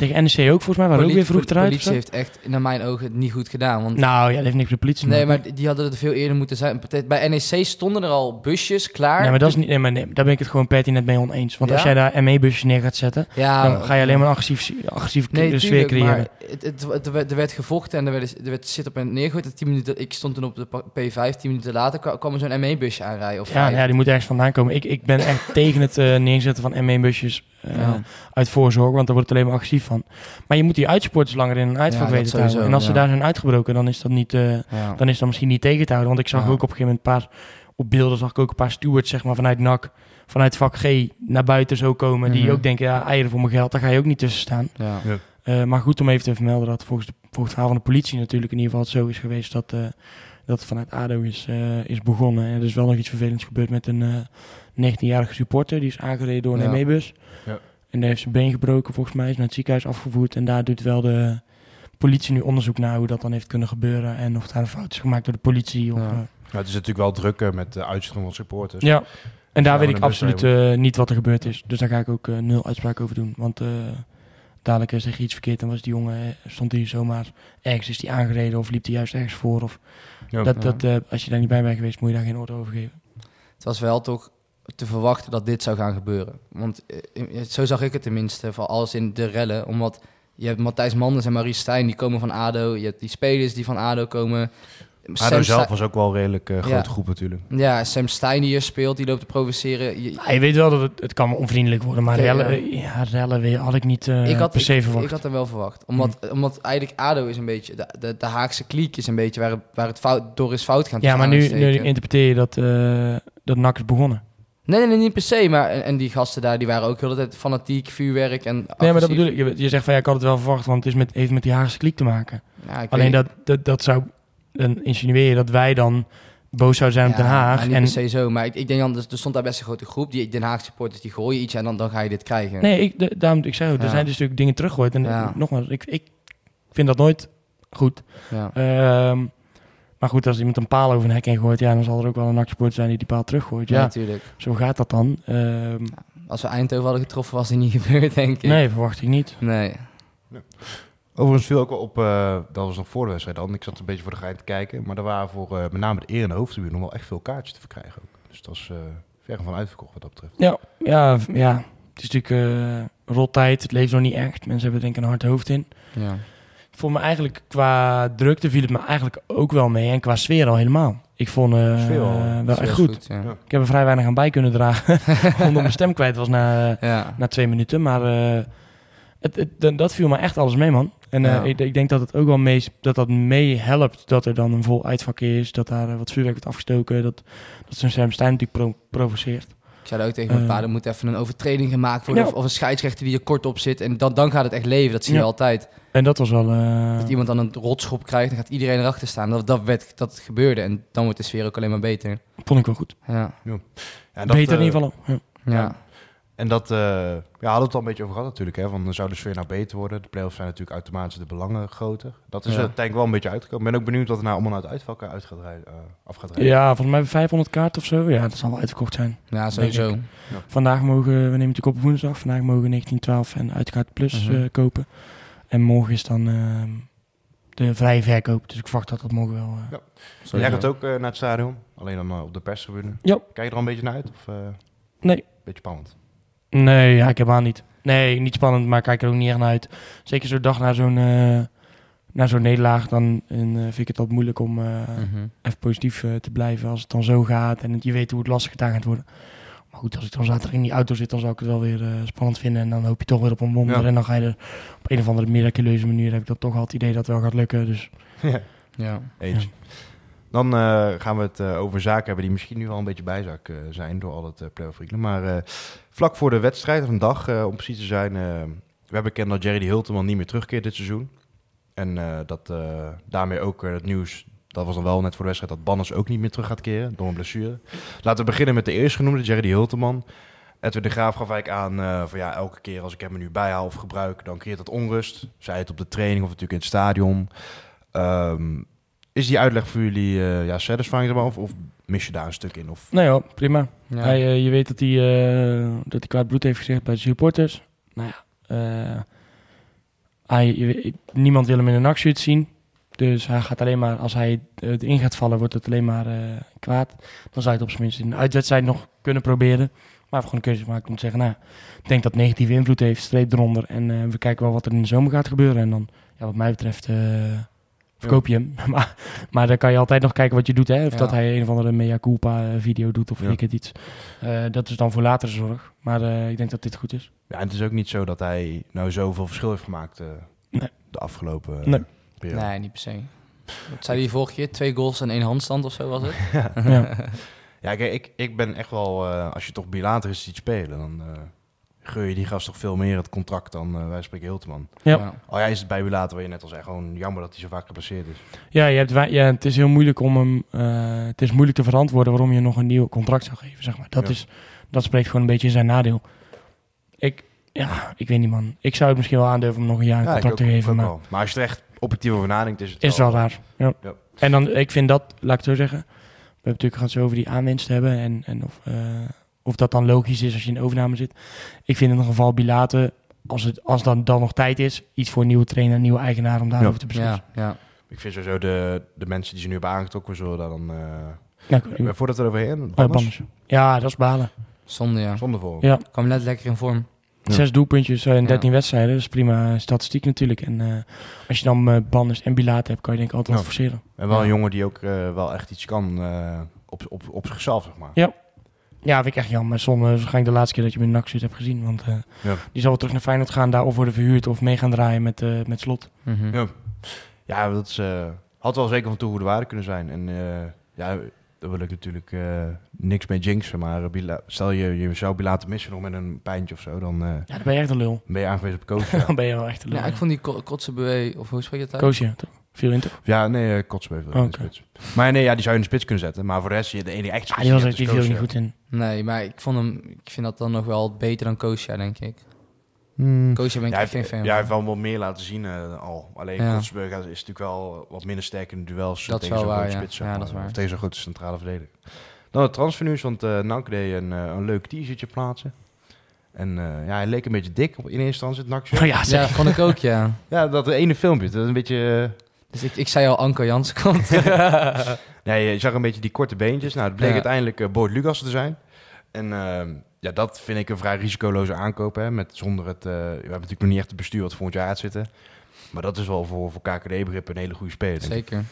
En tegen NEC ook volgens mij, waren ook weer vroeg De eruit. of politie heeft echt, naar mijn ogen, het niet goed gedaan. Want Nou ja, dat heeft niks met de politie Nee, maar die hadden er veel eerder moeten zijn. Bij NEC stonden er al busjes klaar. Nee, maar dat is niet. Nee, maar nee, daar ben ik het gewoon pertinent mee oneens. Want als jij daar ME-busjes neer gaat zetten, Ja, dan ga je alleen maar een agressief, agressieve Nee, sfeer tuurlijk, creëren. maar het, het, het- er werd- er werd gevochten en er werd, er werd shit op en neergegooid. En 10 minuten, ik stond toen op de pa- P5, 10 minuten later kwa- kwam er zo'n ME-busje aanrijden. Of Ja, nou ja, die moet ergens vandaan komen. Ik, ik ben echt tegen het eh, neerzetten van ME-busjes Ja. uit voorzorg, want daar wordt het alleen maar agressief van. Maar je moet die uitsporters langer in een uitvak Ja, dat weten te houden. sowieso, En als ze daar zijn uitgebroken, dan is dat niet, eh, Ja. dan is dat misschien niet tegen te houden. Want ik zag Ja. ook op een gegeven moment een paar, op beelden zag ik ook een paar stewards, zeg maar, vanuit NAC, vanuit vak G naar buiten zo komen. Die Mhm. ook denken, ja, eieren voor mijn geld, daar ga je ook niet tussen staan. Ja. Eh, maar goed om even te vermelden dat volgens, de, volgens het verhaal van de politie natuurlijk in ieder geval het zo is geweest dat, eh, dat het vanuit ADO is, eh, is begonnen. En er is wel nog iets vervelends gebeurd met een eh 19-jarige supporter. Die is aangereden door een Ja. ME-bus. Ja. En die heeft zijn been gebroken volgens mij, is naar het ziekenhuis afgevoerd. En daar doet wel de politie nu onderzoek naar hoe dat dan heeft kunnen gebeuren. En of daar een fout is gemaakt door de politie. Of, Ja. eh, het is natuurlijk wel druk eh, met de uitstroom van supporters. Ja, en daar weet ik absoluut eh, niet wat er gebeurd is. Dus daar ga ik ook nul uitspraak over doen. Want eh, dadelijk zeg je iets verkeerd en was die jongen, stond hij zomaar ergens, is die aangereden of liep hij juist ergens voor. Of, Ja. dat, Ja. dat, eh, als je daar niet bij bent geweest, moet je daar geen oordeel over geven. Het was wel toch te verwachten dat dit zou gaan gebeuren. Want eh, zo zag ik het tenminste, van alles in de rellen. Omdat je hebt Matthijs Manders en Marie Stijn, die komen van ADO. Je hebt die spelers die van ADO komen. ADO Sam zelf was ook wel een redelijk eh, grote Ja. groep natuurlijk. Ja, Sam Stein die hier speelt, die loopt te provoceren. Je- Ja, je weet wel dat het, het kan onvriendelijk worden, maar rellen, ja. eh, ja, rellen weer- had ik niet eh, ik, had, per se ik, verwacht. ik had hem wel verwacht. Omdat, omdat eigenlijk ADO is een beetje... De, de, de Haagse kliek is een beetje waar het, waar het fout, door is fout gaan ja, maar nu, nu interpreteer je dat, eh dat NAC is begonnen. Nee, nee, nee, niet per se. Maar, en, en die gasten daar, die waren ook heel de tijd fanatiek, vuurwerk en Nee, maar dat bedoel ik. Je, je zegt van ja, ik had het wel verwacht, want het is met, heeft met die Haagse kliek te maken. Ja, Alleen dat, dat, dat zou, dan insinueer je dat wij dan boos zouden zijn op Ja, Den Haag. niet En, per se zo. Maar ik, ik denk dan, er stond daar best een grote groep. Die Den Haag supporters, die gooien iets en dan, dan ga je dit krijgen. nee, ik, de, daarom, ik zei ook, er zijn dus natuurlijk dingen teruggegooid. En Ja. eh, nogmaals, ik, ik vind dat nooit goed. Ja. Maar goed, als iemand een paal over een hek heen gooit, ja, dan zal er ook wel een actiepoort zijn die die paal teruggooit. Ja, Ja, natuurlijk. zo gaat dat dan. Ehm, Als we Eindhoven hadden getroffen, was die niet gebeurd, denk ik. nee, verwacht ik niet. Nee. Overigens viel ook wel op, eh, dat was nog voor de wedstrijd dan. Ik zat een beetje voor de gein te kijken. Maar er waren voor eh, met name de eer en de hoofdtribune nog wel echt veel kaartjes te verkrijgen ook. Dus dat was eh ver van uitverkocht wat dat betreft. Ja, ja, ja. het is natuurlijk rottijd. Het leeft nog niet echt. Mensen hebben denk ik een hard hoofd in. Ja. Voor me eigenlijk qua drukte viel het me eigenlijk ook wel mee. En qua sfeer al helemaal. Ik vond eh Sfeer wel. echt goed. ja. Ik heb er vrij weinig aan bij kunnen dragen. Omdat mijn stem kwijt was na, Ja. na twee minuten. Maar eh, het, het, dat- dat viel me echt alles mee, man. En eh, Ja. ik, ik denk dat het ook wel mee, dat dat mee helpt dat er dan een vol uitvak is. Dat daar wat vuurwerk wordt afgestoken. Dat, dat zo'n Sam Stein natuurlijk pro- provoceert. Ik zei ook tegen mijn Eh. pa, er moet even een overtreding gemaakt worden. Ja. Of, of een scheidsrechter die er kort op zit. En dan, dan gaat het echt leven. Dat zie je Ja. altijd. En dat was wel... eh, Dat iemand dan een rotschop krijgt, dan gaat iedereen erachter staan. Dat, dat, werd, dat gebeurde. En dan wordt de sfeer ook alleen maar beter. vond ik wel goed. Ja. Ja, en dat, Beter in eh, ieder geval. Ja. Ja. En dat eh, ja, hadden we het al een beetje over gehad natuurlijk. Hè, van, zou de sfeer nou beter worden? De play-offs zijn natuurlijk automatisch de belangen groter. Dat is Ja. er uiteindelijk wel een beetje uitgekomen. Ik ben ook benieuwd wat er nou allemaal uit uitvalken uit gaat rijden, eh, af gaat rijden. Ja, volgens mij 500 kaarten of zo. Ja, dat zal wel uitverkocht zijn. ja, sowieso. Denk Vandaag mogen, we nemen natuurlijk op woensdag, vandaag mogen 1912 en uitkaart plus Mhm. eh, kopen. En morgen is dan ehm, de vrije verkoop, dus ik verwacht dat dat morgen wel... eh, Ja. Jij gaat ook eh, naar het stadion, alleen dan eh, op de perstribune. Ja. Kijk je er al een beetje naar uit? Of eh Nee. beetje spannend? Nee, ja, ik heb aan niet. Nee, niet spannend, maar ik kijk er ook niet echt naar uit. Zeker zo'n dag na zo'n eh, na zo'n nederlaag, dan eh, vind ik het altijd moeilijk om eh, Mhm. even positief te blijven als het dan zo gaat en je weet hoe het lastig gedaan gaat worden. Maar goed, als ik dan zaterdag in die auto zit, dan zou ik het wel weer eh, spannend vinden. En dan hoop je toch weer op een wonder. Ja. En dan ga je er op een of andere miraculeuze manier, heb ik dan toch al het idee dat het wel gaat lukken. Dus Ja. Eens. Dan eh, gaan we het eh, over zaken hebben die misschien nu al een beetje bijzaak eh, zijn door al het play-off. Maar vlak voor de wedstrijd, of een dag om precies te zijn, we hebben bekend dat Jerry de Hilteman niet meer terugkeert dit seizoen. En dat daarmee ook het nieuws, dat was dan wel net voor de wedstrijd, dat Banners ook niet meer terug gaat keren door een blessure. Laten we beginnen met de eerstgenoemde, Jerry Hilteman. Edwin de Graaf gaf eigenlijk aan van ja, elke keer als ik hem nu bijhaal of gebruik, dan creëert dat onrust. Zij het op de training of natuurlijk in het stadion. Ehm, is die uitleg voor jullie eh ja, satisfying zeg maar, of, of mis je daar een stuk in? Of, nee hoor, prima. Ja. Hij, eh, je weet dat hij, eh, dat hij kwaad bloed heeft gezegd bij de supporters. Nou ja, eh, hij, je niemand wil hem in een achtshirt zien. Dus hij gaat alleen maar, als hij eh, erin gaat vallen, wordt het alleen maar eh, kwaad. Dan zou je het op zijn minst in een uitwedstrijd nog kunnen proberen. Maar we gewoon een keuze gemaakt om te zeggen, nou, ik denk dat het negatieve invloed heeft, streep eronder. En eh, we kijken wel wat er in de zomer gaat gebeuren. En dan, ja, wat mij betreft, eh, verkoop je hem. maar, maar dan kan je altijd nog kijken wat je doet, hè. Of Ja. dat hij een of andere mea culpa eh, video doet of ik het iets. Eh, dat is dan voor latere zorg. Maar eh, ik denk dat dit goed is. ja, en het is ook niet zo dat hij nou zoveel verschil heeft gemaakt eh, Nee. de afgelopen Nee. periode. Nee, niet per se. Wat zei hij vorige keer? Twee goals en één handstand of zo was het? ja. Ja, kijk, ik, ik ben echt wel, eh, als je toch bilater is ziet spelen, dan eh geur je die gast toch veel meer het contract dan eh wij spreken Hilteman. Ja. Al jij is het bij bilater, waar je net al zei, gewoon jammer dat hij zo vaak geblesseerd is. Ja, je hebt, ja, het is heel moeilijk om hem. eh, het is moeilijk te verantwoorden waarom je nog een nieuw contract zou geven. Zeg maar. dat, Ja. is, dat spreekt gewoon een beetje in zijn nadeel. Ik, ja, ik weet niet, man. Ik zou het misschien wel aandurven om nog een jaar een Ja, ik contract ook- te geven. Maar wel. maar als je er echt objectief over nadenkt, is het is wel raar. Ja. Ja. En dan, ik vind dat, laat ik het zo zeggen. hebben natuurlijk gehad zo over die aanwinst hebben en, en of, eh, of dat dan logisch is als je in de overname zit. Ik vind in ieder geval Bilate, als het als dan, dan nog tijd is, iets voor een nieuwe trainer, een nieuwe eigenaar om daarover te beslissen. Ja, ja. Ik vind sowieso de, de mensen die ze nu hebben aangetrokken, zullen daar dan... eh, Ja, ik- eh, voordat we er overheen, Oh, Banners? Ja, dat is balen. Zonde, ja. Zonder voor. Ja. Kwam net lekker in vorm. Ja. Zes doelpuntjes eh, in Ja. 13 wedstrijden, dat is prima statistiek natuurlijk. En eh, als je dan eh Banners en Bilate hebt, kan je denk ik altijd forceren. En wel een jongen die ook eh, wel echt iets kan eh, op, op, op zichzelf, zeg maar. Ja. Ja, vind ik echt jammer. Zon is waarschijnlijk de laatste keer dat je hem in NAC zit hebt gezien. Want eh, Ja. die zal wel terug naar Feyenoord gaan, daar of worden verhuurd of mee gaan draaien met, eh, met slot. Mhm. Ja. Ja, dat is, eh, had wel zeker van toegevoegde waarde kunnen zijn. En eh, ja, daar wil ik natuurlijk eh, niks mee jinxen. Maar eh, stel je, je zou Bilate missen nog met een pijntje of zo, dan eh, Ja, dan ben je echt een lul. ben je aangewezen op coach. Dan ben je wel echt een lul. Ja, ik vond die Ko- Kotzebewe, of hoe spreek je het uit? Koosje, toch? Toch? ja nee, uh, spits. Maar nee, ja, die zou je in de spits kunnen zetten. Maar voor de rest, je- de ene die echt Ja, spits die, was, echt- die viel er niet goed in. Nee, maar ik, vond hem, ik vind dat dan nog wel beter dan Koosja, denk ik. Hmm. Koosja ben ik Ja, geen heeft, fan ja, hij heeft wel wat meer laten zien eh, al. Alleen Ja. Is natuurlijk wel wat minder sterk in de duels Dat tegen zo'n waar, grote ja. spits. Ja, dat is waar. Of tegen zo'n grote centrale verdediger. Dan het transfernieuws, want eh NAC deed een, eh, een leuk t-shirtje plaatsen. En eh, ja, hij leek een beetje dik op, in eerste instantie, het. Oh ja, zeg. Ja, vond ik ook, ja. Ja, dat ene filmpje, dat is een beetje... Dus ik, ik zei al, Anko Jansen komt. nee, je zag een beetje die korte beentjes. Nou, het bleek Ja. uiteindelijk eh Boyd Lucas te zijn. En ehm, ja, dat vind ik een vrij risicoloze aankoop. Hè, met, zonder het, eh, we hebben natuurlijk nog niet echt het bestuur wat volgend jaar uitzitten. Maar dat is wel voor, voor KKD-begrip een hele goede speler. Zeker.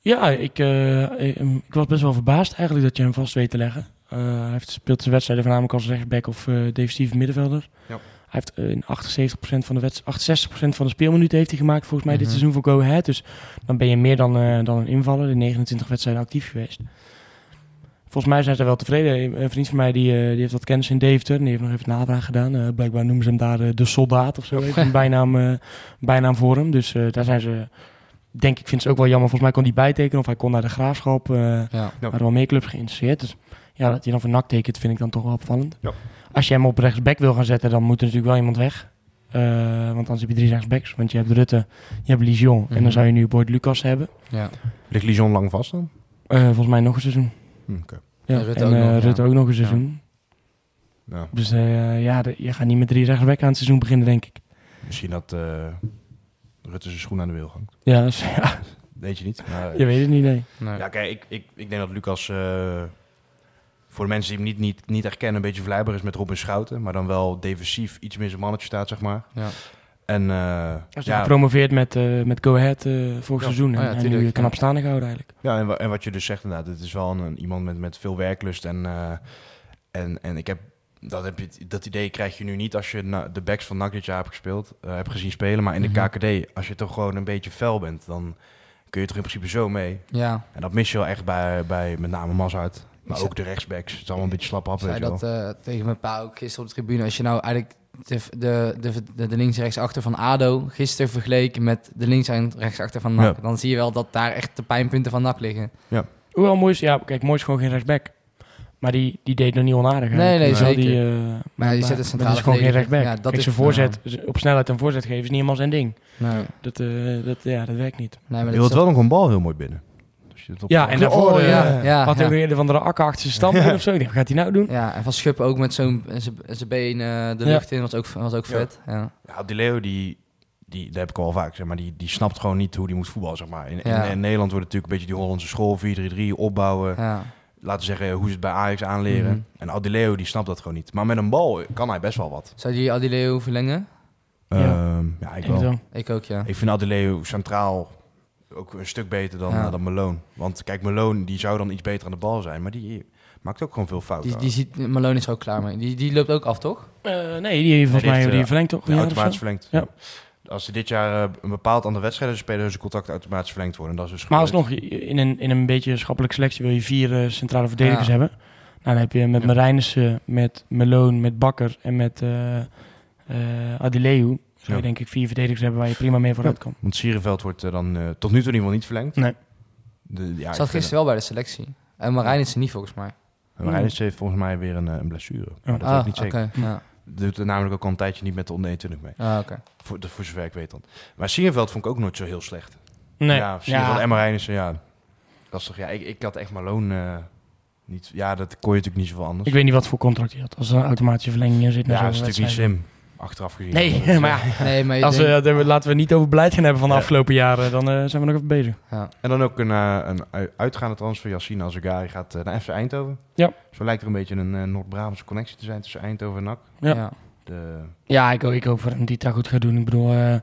Ja, ik, eh, ik, ik was best wel verbaasd eigenlijk dat je hem vast weet te leggen. Eh, hij heeft, speelt zijn wedstrijden voornamelijk als rechtsback of eh defensieve middenvelder. Ja. Hij heeft eh, in 78% van de wedst- 68% van de speelminuten heeft hij gemaakt volgens mij dit Mhm. seizoen voor Go Ahead. Dus dan ben je meer dan, eh, dan een invaller. In 29 wedstrijden actief geweest. Volgens mij zijn ze wel tevreden. Een vriend van mij die, eh, die heeft wat kennis in Deventer. En die heeft nog even navraag gedaan. Blijkbaar noemen ze hem daar de soldaat of zo. Een bijnaam, bijnaam voor hem. Dus daar zijn ze... Denk ik, vind ze ook wel jammer. Volgens mij kon hij bijtekenen of hij kon naar de graafschap. Ja. Waren wel meer clubs geïnteresseerd. Dus ja, dat hij dan voor NAC tekent, vind ik dan toch wel opvallend. Ja. Als je hem op rechtsback wil gaan zetten, dan moet er natuurlijk wel iemand weg. Eh, want anders heb je drie rechtsbacks. Want je hebt Rutte, je hebt Lijon. En Mhm. dan zou je nu Boyd Lucas hebben. ja. Ligt Lijon lang vast dan? Eh, volgens mij nog een seizoen. Hm, oké. Ja, En Rutte en ook eh, nog, ja. Rutte ook nog een seizoen. Ja. Dus eh, ja, de- je gaat niet met drie rechtsback aan het seizoen beginnen, denk ik. Misschien dat eh, Rutte zijn schoen aan de wiel hangt. Ja, dus, ja Weet je niet. Maar, je weet het niet, nee. Nee. Ja, kijk, ik, ik, ik denk dat Lucas eh, voor de mensen die hem niet, niet, niet herkennen een beetje vergelijkbaar is met Robin Schouten. Maar dan wel defensief iets meer zijn mannetje staat, zeg maar. Ja. En eh, Hij is ja, gepromoveerd met, eh, met Go Ahead eh, vorig Ja. seizoen. En, Oh ja, en tuurlijk, nu knap staande gehouden eigenlijk. ja en, wa- en wat je dus zegt inderdaad, het is wel een, iemand met, met veel werklust. En, eh, en, en ik heb, dat, heb je, dat idee krijg je nu niet als je na- de backs van NAC dit jaar hebt gespeeld, hebt gezien spelen. Maar in de Mhm. KKD, als je toch gewoon een beetje fel bent, dan kun je toch in principe zo mee. ja. En dat mis je wel echt bij, bij met name Mazart. Maar ook de rechtsbacks. Het is allemaal een beetje slap af, zei je wel. dat eh, tegen mijn pa ook gisteren op de tribune. Als je nou eigenlijk de, de, de, de, de links rechtsachter van ADO gisteren vergeleken met de links en rechtsachter van NAC... Ja. dan zie je wel dat daar echt de pijnpunten van NAC liggen. Hoewel Mooi is, ja, kijk, Mooi is gewoon geen rechtsback. Maar die, die deed nog niet onaardig. Nee, nee, zeker. Die, eh, Maar die zet maar centrale die is gewoon geen rechtsback. Ja, Ja, dat kijk, is- zijn voorzet, op snelheid en voorzet geven is niet helemaal zijn ding. Nee, Dat, eh, dat, ja, dat werkt niet. nee, maar Je dat wilt wel nog een bal heel mooi binnen. Als je het op Ja, en daarvoor Oh, eh, ja, ja, had hij ja. een van de akker achter zijn stand of zo. Ik dacht, Wat gaat hij nou doen? Ja, en van Schuppen ook met zo'n zijn been eh, de Ja. lucht in was ook, was ook vet. Ja. Ja, die Leo, die, die, dat heb ik al vaak zeg maar, die, die snapt gewoon niet hoe die moet voetballen, zeg maar. In, Ja. in, in Nederland wordt het natuurlijk een beetje die Hollandse school, 4-3-3, opbouwen. Ja. Laten we zeggen, hoe ze het bij Ajax aanleren. Mhm. En Adileo, die snapt dat gewoon niet. Maar met een bal kan hij best wel wat. Zou die Adileo verlengen? Ja. Ehm, ja ik Ik wel. Ik ook, ja. Ik vind Adileo centraal ook een stuk beter dan, Ja. eh, dan Malone. Want kijk, Malone die zou dan iets beter aan de bal zijn. Maar die maakt ook gewoon veel fouten. Die, die ziet, Malone is ook klaar mee. Die, die loopt ook af, toch? Eh, nee, die heeft volgens mij die eh, verlengt toch? Ja, automatisch. Ja. Als ze dit jaar een bepaald aantal wedstrijden spelen, dus contract automatisch verlengd worden. Dat is dus. Maar alsnog, in een, in een beetje schappelijke selectie wil je vier centrale verdedigers Ja. hebben. Nou, dan heb je met Ja. Marijnissen, met Meloon, met Bakker en met eh eh, Adileu. Zou je Ja. denk ik vier verdedigers hebben waar je prima mee vooruit kan. Want Sierenveld wordt eh, dan eh, tot nu toe in ieder geval niet verlengd. Nee. De, ja, Zat gisteren wel bij de selectie. En Marijn is er niet, volgens mij. Marijnissen heeft volgens mij weer een, eh, een blessure. Maar dat Ah, weet ik niet zeker. oké. Ja. Doet er namelijk ook al een tijdje niet met de onder 21 mee. Ah, oké. Voor, de- voor zover ik weet dan. Maar Sierenveld vond ik ook nooit zo heel slecht. Nee. Ja, Sierenveld en Marijnissen, ja. Lastig. Ja, ik, ik had echt Malone... eh, Niet, ja, dat kon je natuurlijk niet zoveel anders. Ik weet niet wat voor contract hij had. Als er een automatische verlenging in zit. ja, dat is zo'n natuurlijk niet slim. Achteraf gezien. Nee, Dat, maar ja, Nee, maar als we, denkt- eh, laten we het niet over beleid gaan hebben van de Ja. afgelopen jaren. Dan eh, zijn we nog even bezig. ja. En dan ook een, eh, een ui- uitgaande transfer. Yassine Azagari gaat eh, naar FC Eindhoven. Ja. Zo lijkt er een beetje een eh, Noord-Brabantse connectie te zijn tussen Eindhoven en NAC. Ja. Ja. De, Ja, ik, ik hoop dat hij het daar goed gaat doen. Ik bedoel, eh,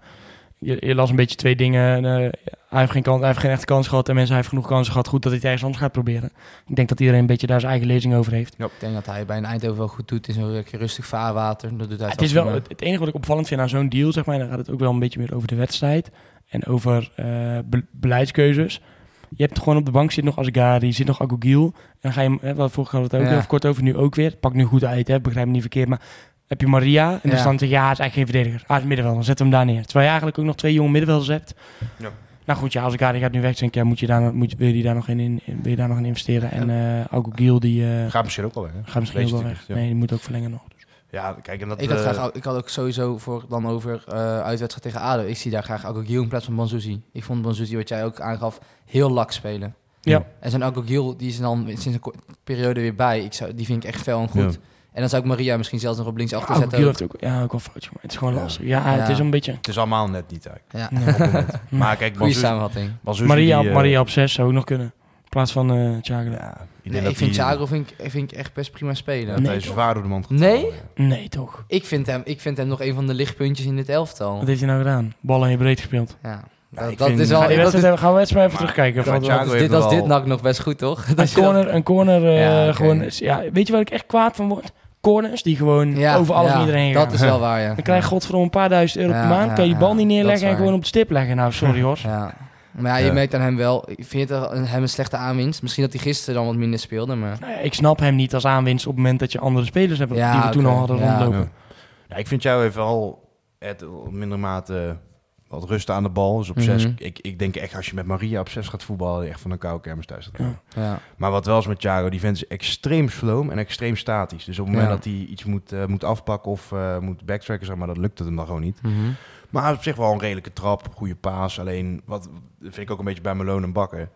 je, je las een beetje twee dingen. Hij, heeft geen kans, hij heeft geen echte kans gehad en mensen hij heeft genoeg kansen gehad. Goed dat hij het ergens anders gaat proberen. Ik denk dat iedereen een beetje daar zijn eigen lezing over heeft. Ik denk dat hij bij een Eindhoven wel goed doet in zo'n lekker rustig vaarwater. Dat doet hij het is wel het, het enige wat ik opvallend vind aan zo'n deal, zeg maar, dan gaat het ook wel een beetje meer over de wedstrijd en over eh, be- beleidskeuzes. Je hebt gewoon op de bank zit nog Asgari, zit nog Agogiel. En dan ga je, hem, hè, wat vorige keer hadden we het ook Ja. even kort over, nu ook weer. Het pakt nu goed uit, hè, begrijp me niet verkeerd, maar heb je Maria en dan Ja. staan ze, ja, hij is eigenlijk geen verdediger. Hij is middenvelder, dan zet hem daar neer. Terwijl je eigenlijk ook nog twee jonge middenvelders hebt. Ja. Nou goed, ja, Asgari gaat nu weg, denk ik, ja, moet je daar, nog- moet je, wil, je daar nog in, in, wil je daar nog in investeren? En eh Agogiel, die eh, gaat misschien ook wel weg. hè? gaat misschien ook wel weg. ja. Nee, die moet ook verlengen nog. Ja, kijk, en dat... Ik had, eh, graag, ik had ook sowieso voor dan over eh uitwedstrijd tegen ADO. Ik zie daar graag Agogiel in plaats van Banzuzi. Ik vond Banzuzi, wat jij ook aangaf, heel lak spelen. Ja. En zijn Agogiel, die is dan sinds een periode weer bij. Ik zou, die vind ik echt fel en goed. Ja. En dan zou ik Maria misschien zelfs nog op links achter Ja, zetten. Heeft ook, ja, ook wel foutje, maar het is gewoon Ja. lastig. Ja, het is een beetje... Het is allemaal net niet eigenlijk. Ja, maar kijk, Banzuzi- samenvatting. Maria, die, eh, Maria op 6 zou ook nog kunnen. In plaats van eh Thiago. Ja, ik, Nee, ik vind die- Thiago vind ik, vind ik echt best prima spelen. dat Nee, hij zwaar door de mand gaat Nee? Nee, toch? Ik, vind hem, ik vind hem nog een van de lichtpuntjes in dit elftal. Wat heeft hij nou gedaan? Ballen in breed gespeeld. Ja, Ja, dat, ik dat vind- is Ga wel... die dat is, gaan we wedstrijd even Maar- terugkijken. Van- is dit, als wel- dit nak nog best goed, toch? Dat Een corner, een corner eh, Ja, gewoon... Ja, weet je waar ik echt kwaad van word? Corners die gewoon Ja, over alles ja, iedereen gaan. Dat is wel waar, ja. Dan krijg je godverdomme een paar duizend euro Ja, per maand. ja, kan je bal niet neerleggen en gewoon op de stip leggen. Nou, sorry hoor. Ja. Maar ja, je Ja. merkt aan hem wel... Ik vind het een- hem een slechte aanwinst. Misschien dat hij gisteren dan wat minder speelde, maar... Nou ja, ik snap hem niet als aanwinst op het moment dat je andere spelers hebt Ja, die we toen al hadden Ja. rondlopen. Ja. Ja, ik vind jou even al het op minder mate wat rusten aan de bal. Dus op Mhm. zes, ik, ik denk echt als je met Maria op zes gaat voetballen, echt van een koude kermis thuis gaat komen. Ja. Maar wat wel is met Thiago, die vent is extreem sloom en extreem statisch. Dus op het moment Ja. dat hij iets moet, eh, moet afpakken of eh, moet backtracken, zeg maar, dat lukt het hem dan gewoon niet. Mhm. Maar op zich wel een redelijke trap, goede paas. Alleen, wat vind ik ook een beetje bij Malone en Bakker.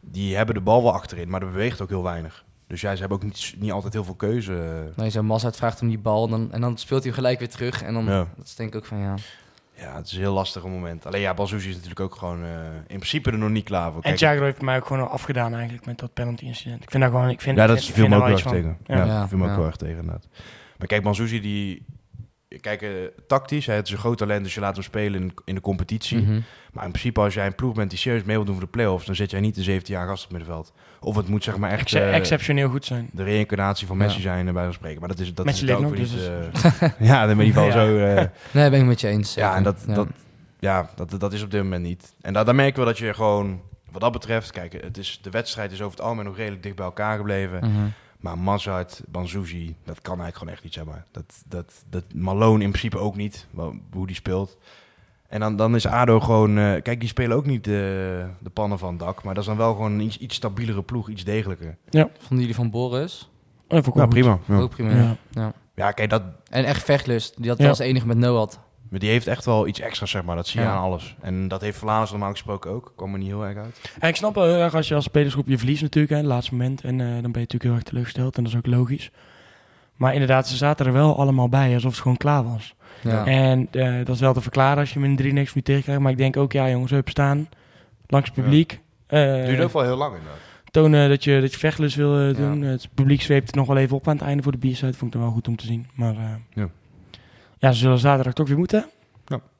Die hebben de bal wel achterin, maar er beweegt ook heel weinig. Dus ja, ze hebben ook niet, niet altijd heel veel keuze. Nee, zo'n Mazart vraagt hem die bal dan, en dan speelt hij gelijk weer terug. En dan Ja. dat is denk ik ook van ja. Ja, het is een heel lastig moment. Alleen ja, Balzuzi is natuurlijk ook gewoon eh, in principe er nog niet klaar voor. En Thiago heeft mij ook gewoon afgedaan eigenlijk met dat penalty incident. Ik vind dat gewoon... Ik vind, ja, dat ik viel vind me daar ook wel heel erg tegen. Ja, Ja. dat viel me ook Ja. heel erg tegen inderdaad. Maar kijk, Balzuzi die... Kijk, eh, tactisch, hè, het is een groot talent, dus je laat hem spelen in, in de competitie. Mhm. Maar in principe, als jij een ploeg bent die serieus mee wil doen voor de play-offs, dan zet jij niet een 17 jaar gast op middenveld. Of het moet zeg maar echt eh, exceptioneel goed zijn. de reïncarnatie van Messi Ja. zijn, eh, bij van spreken. Maar dat is, dat Messi is het ook nog, dus niet... eh, ja, dan ben je in ieder geval Ja. zo... Nee, ben ik met je eens. Ja, en dat, Ja. Dat, ja dat, dat is op dit moment niet. En daar, daar merk je wel dat je gewoon, wat dat betreft, kijk, het is, de wedstrijd is over het algemeen nog redelijk dicht bij elkaar gebleven. Mhm. Maar Mazart, Banzuzi, dat kan eigenlijk gewoon echt niet, zeg maar. Dat, dat, dat Malone in principe ook niet, hoe die speelt. En dan, dan is ADO gewoon... eh, kijk, die spelen ook niet de, de pannen van het dak. Maar dat is dan wel gewoon een iets, iets stabielere ploeg, iets degelijker. Vonden jullie van Boris? Oh, goed. prima. Ja. Ook prima. Ja. Ja. ja, kijk, dat, En echt vechtlust. Die had Ja. wel als enige met Noad. Maar die heeft echt wel iets extra's, zeg maar. Dat zie je Ja. aan alles. En dat heeft Vlaanderen normaal gesproken ook. Kwam er niet heel erg uit. Ja, ik snap wel heel erg als je als spelersgroep je verliest natuurlijk, hè, het laatste moment. En eh, dan ben je natuurlijk heel erg teleurgesteld en dat is ook logisch. Maar inderdaad, ze zaten er wel allemaal bij, alsof het gewoon klaar was. Ja. En eh, dat is wel te verklaren als je hem in drie niks moet tegenkrijgt. Maar ik denk ook, ja jongens, hup staan, langs het publiek. Eh, Het duurt ook wel heel lang inderdaad. tonen dat je, dat je vechtlust wil eh, Ja. doen. Het publiek zweept het nog wel even op aan het einde voor de biersuit. Vond ik dan wel goed om te zien. Maar eh, Ja. Ja, ze zullen zaterdag toch weer moeten.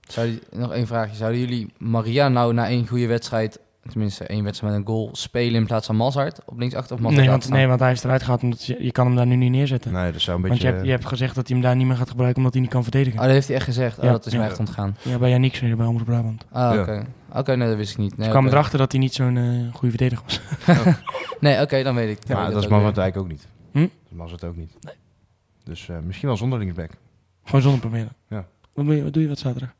Zou die- nog één vraagje. Zouden jullie Maria nou na één goede wedstrijd, tenminste één wedstrijd met een goal, spelen in plaats van Mazart op linksachter of Nee want, nee, want hij is eruit gehaald. Omdat je, je kan hem daar nu niet neerzetten. Nee, dat zou een Want beetje... je hebt, je hebt gezegd dat hij hem daar niet meer gaat gebruiken omdat hij niet kan verdedigen. Oh, dat heeft hij echt gezegd. Oh, Ja. dat is Ja. mij echt ontgaan. Ja, bij Yannick zei je bij Omroep Brabant. Ah, Ja. oké. Oké, nee, dat wist ik niet. Nee, kwamen oké. erachter dat hij niet zo'n eh, goede verdediger was. Nee, oké, dan weet ik. Ja, ik dat is Mazart eigenlijk ook niet. Hm? Dat is Mazart ook niet. Nee. Dus eh, misschien wel zonder linksback. Gewoon zonder proberen. Ja. Wat, doe je, wat doe je wat zaterdag?